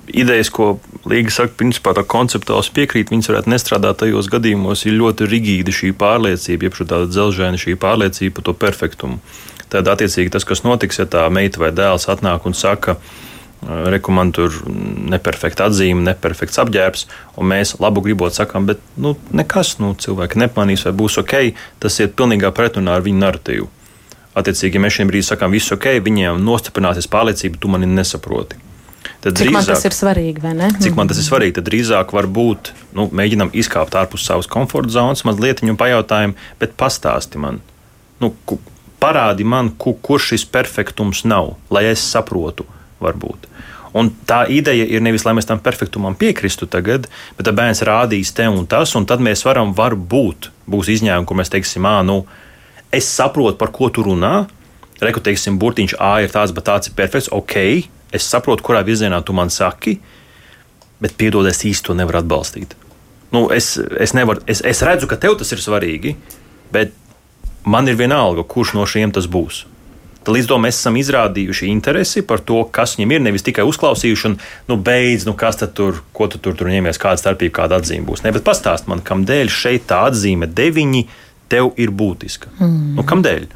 idejas, ko Līga saka, principā tā konceptuāls piekrīt, viņas varētu nestrādāt tajos gadījumos, ir ļoti rigīda šī pārliecība, jeb tāda dzelžaina šī pārliecība par to perfektumu. Tad, attiecīgi, tas, kas notiks, ja tā meita vai dēls atnāk un saka, man tur neperfekta atzīme, neperfekts apģērbs, un mēs labu gribot sakām, bet nu, nekas, nu, cilvēki nepanīs, vai būs ok. Tas ir pilnīgā pretrunā ar viņu narratīvu. Attiecīgi, ja mēs šiem brīdim sakām, viss ok, viņiem nostiprināsies pārliecība, tu mani nesaproti. Tad cik drīzāk, man tas ir svarīgi, vai ne? Cik man tas ir svarīgi, tad drīzāk var būt, nu, mēģinam izkāpt ārpus savas komforta zonas, mazliet viņu pajautājam, bet pastāsti man, nu, parādi man, ku, kur šis perfektums nav, lai es saprotu, varbūt. Un tā ideja ir nevis, lai mēs tam perfektumam piekristu tagad, bet tā bērns rādīs te un tas, un tad mēs varam, varbūt, būs izņēmumi, kur mēs teiksim, ah, nu, es saprotu, par ko tu runā. Reku, teiksim, burtiņš A ir tāds, bet tāds ir perfekts. Ok, es saprotu, kurā virzienā tu man saki, bet piedod, es īsti to nevaru atbalstīt. Nu, es, es, nevaru, es, es redzu, ka tev tas ir svarīgi, bet man ir vienalga, kurš no šiem tas būs. Tad līdz tam mēs esam izrādījuši interesi par to, kas viņam ir. Nevis tikai uzklausījuši, un nu, beidz, nu, kas tur, ko tu tur, tur ņemies, kāda starpība, kāda atzīme būs. Ne, bet pastāst man, kādēļ šeit tā atzīme deviņi tev ir būtiska. Mm. Nu, kādēļ?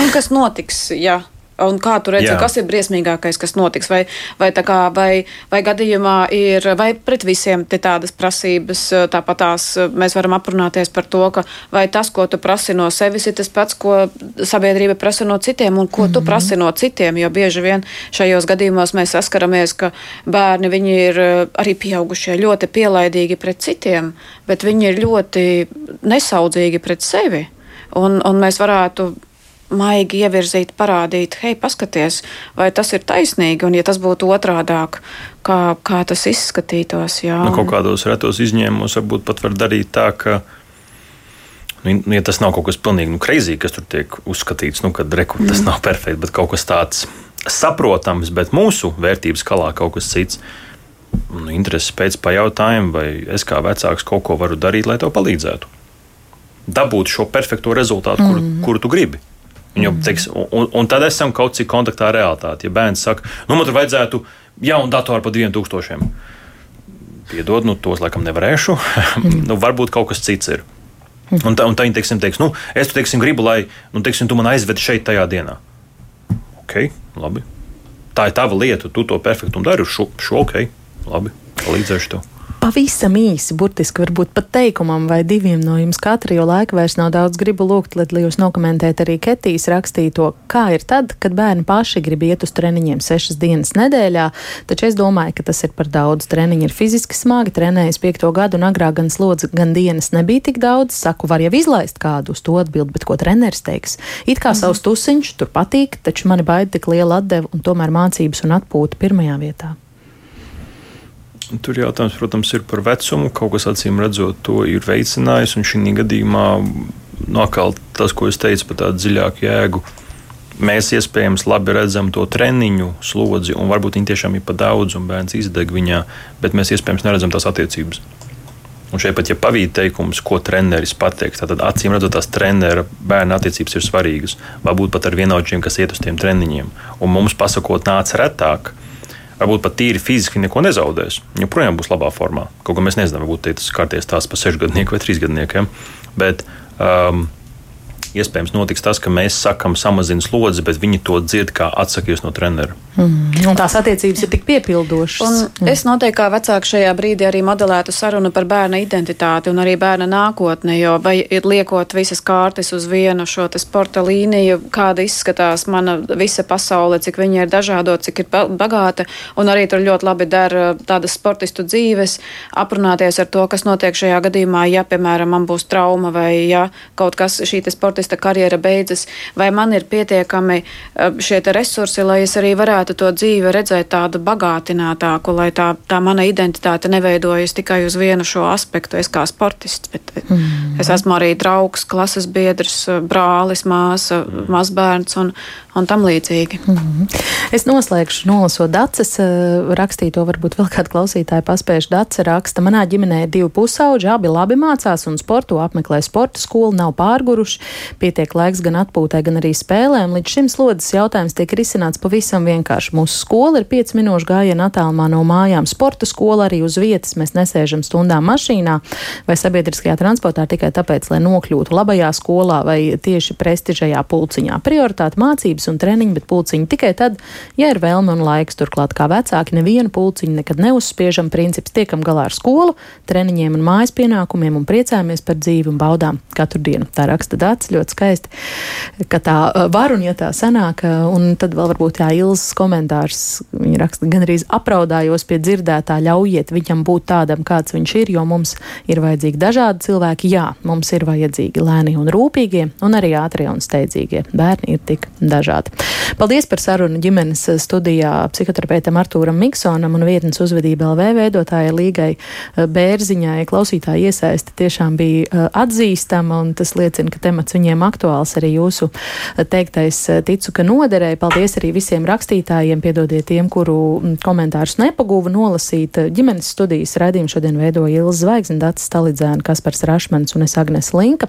Un kas notiks, ja Un kā tu redzi, Jā. kas ir briesmīgākais, kas notiks? Vai, vai, kā, vai, vai gadījumā ir, vai pret visiem ir tādas prasības, tāpat tās mēs varam aprunāties par to, ka vai tas, ko tu prasi no sevis, ir tas pats, ko sabiedrība prasa no citiem, un ko mm -hmm. tu mhm. prasi no citiem. Jo bieži vien šajos gadījumos mēs saskaramies, ka bērni ir arī pieaugušie ļoti pielaidīgi pret citiem, bet viņi ir ļoti nesaudzīgi pret sevi. Un, un mēs varētu maigi ievirzīt, parādīt, hei, paskaties, vai tas ir taisnīgi, un ja tas būtu otrādāk, kā, kā tas izskatītos. Jā. Nu, kaut kādos retos izņēmumos varbūt pat var darīt tā, ka. Nu, ja tas nav kaut kas pilnīgi nu, kreizīgi, kas tur tiek uzskatīts, nu, kad rekur, tas mm. nav perfekts, bet kaut kas tāds saprotams, bet mūsu vērtības skalā kaut kas cits. Nu, intereses pēc pajautājuma, vai es kā vecāks kaut ko varu darīt, lai tev palīdzētu. Dabūt šo perfekto rezultātu, kuru, mm. kuru tu gribi. Viņu, mm. teiks, un, un tad esam kaut cik kontaktā ar realitāti. Ja bērns saka, nu, man tur vajadzētu jaunu datoru par 2000. Piedod, nu, tos laikam nevarēšu. Mm. nu, varbūt kaut kas cits ir. Mm. Un, tā, un tā viņi teiksim, teiks, nu, es tu, teiksim, gribu, lai nu, teiksim, tu man aizvedi šeit tajā dienā. Ok, labi. Tā ir tava lieta, tu to perfektumu dari, šo, šo ok, labi, palīdzēšu tev. Pavisam īsi, burtiski varbūt pat teikumam vai diviem no jums katra, jo laika vairs nav daudz. Gribu lūgt, lai jūs nokomentētu arī Ketijas rakstīto, kā ir tad, kad bērni paši grib iet uz treniņiem sešas dienas nedēļā. Taču es domāju, ka tas ir par daudz. Treniņi ir fiziski smagi, trenējas piekto gadu, un agrāk gan slodzi, gan dienas nebija tik daudz. Saku, var jau izlaist kādu uz to atbildi, bet ko treneris teiks? It kā mhm. savs tusiņš tur patīk, taču mani baida tik liela atdeva un tomēr mācības un atpūta pirmajā vietā. Tur jautājums, protams, ir par vecumu. Kaut kas acīm redzot, to ir veicinājis. Un šī gadījumā nokal tas, ko es teicu par tādu dziļāku jēgu. Mēs iespējams labi redzam to treniņu slodzi, un varbūt viņi tiešām ir pa daudz, un bērns izdeg viņā, bet mēs iespējams neredzam tās attiecības. Un šeit pat, ja pavīd teikums, ko treneris pateiks, tad acīm redzot, tās treneru bērnu attiecības ir svarīgas. Varbūt pat ar vienaudžiem, kas iet uz tiem treniņiem. Un mums pasakot, nāc retāk, varbūt pat tīri fiziski neko nezaudēs. Joprojām būs labā formā. Kaut gan mēs nezinām, varbūt tas kārties tās pa sešgadnieku vai trīsgadniekiem. Bet um, iespējams notiks tas, ka mēs sakām, samazina slodzi, bet viņi to dzird kā atsakies no trenera. Mm. Un tās attiecības ir tik piepildošas. Un mm. es noteikti kā vecāks šajā brīdī arī modelētu sarunu par bērna identitāti un arī bērna nākotni, jo vai ir liekot visas kārtas uz vienu šo sporta līniju, kāda izskatās mana visa pasaule, cik viņa ir dažādo, cik ir bagāta, un arī tur ļoti labi dara tādas sportistu dzīves, aprunāties ar to, kas notiek šajā gadījumā, ja, piemēram, man būs trauma vai ja kaut kas šī sportista karjera beidzas, vai man ir pietiekami eh, šie resursi, lai es arī varētu to dzīvi redzēt tādu bagātinātāku, lai tā, tā mana identitāte neveidojas tikai uz vienu šo aspektu. Es kā sportists, bet mm. es esmu arī draugs, klases biedrs, brālis, māsa, mazbērns un, un tam līdzīgi. Mm -hmm. Es noslēgšu, nolasot dacis, eh, rakstīto varbūt vēl kādu klausītāju paspējuši. Dacis raksta, manā ģimenē ir divi pusauģi, abi labi mācās un sportu apmeklē sporta skolu, nav pārguruši, pietiek laiks gan atpūtai, gan arī spēlēm. Līdz šim slodzes jautājums tiek risināts pavisam vienkārši. Mūsu skola ir 5 minūšu gājiena attālumā no mājām. Sporta skola arī uz vietas, mēs nesēžam stundām mašīnā vai sabiedriskajā transportā tikai tāpēc, lai nokļūtu labajā skolā vai tieši prestižajā pulciņā. Prioritāte mācības un treniņi, bet pulciņi tikai tad, ja ir vēlme un laiks. Turklāt, kā vecāki, nevienu pulciņu nekad neuzspiežam. Princips tiekam galā ar skolu, treniņiem un mājas pienākumiem un priecājamies par dzīvi un baudām katru dienu. Tā raksta Dārts ļoti skaisti, ka tā var un ja tā sanāk. Un tad vēl varbūt jā, Ilzas komentārs. Viņa raksta gan arī apraudājos pie dzirdētā, ļaujiet viņam būt tādam, kāds viņš ir, jo mums ir vajadzīgi dažādi cilvēki. Jā, mums ir vajadzīgi lēni un rūpīgie, un arī ātrie un steidzīgie. Bērni ir tik dažādi. Paldies par sarunu ģimenes studijā psihoterapeitam Artūram Miksonam un vietnes uzvedība LV veidotājai Līgai eh, Bērziņai. Klausītāji iesaisti tiešām bija eh, atzīstama un tas liecina, ka temats viņiem aktuāls arī jūsu eh, teiktais ticu, ka noderēja. Paldies arī visiem rakstītājiem, piedodiet tiem, kuru mm, komentārus nepagūva nolasīt. Ģimenes studijas raidījumu šodien veidoja Ilza Zvaigzne, Dats Stalidzēna, Kaspars Rašmans un es Agnes Linka.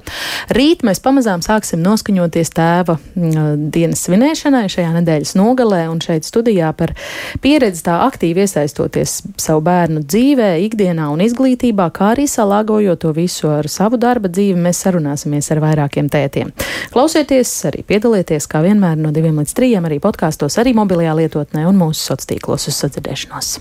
Rīt mēs pamazām sāksim noskaņoties tēva mm, dienas svinēšanai šajā nedēļas nogalē un šeit studijā par pieredzi tā aktīvi iesaistoties savu bērnu dzīvē, ikdienā un izglītībā, kā arī salāgojot to visu ar savu darba dzīvi, mēs sarunāsimies ar vairākiem tētiem. Klausieties, arī piedalieties, kā vienmēr no diviem līdz trījiem, arī podkāstos, arī mobilajā lietotnē un mūsu sociālos tīklos uz sadzirdēšanos.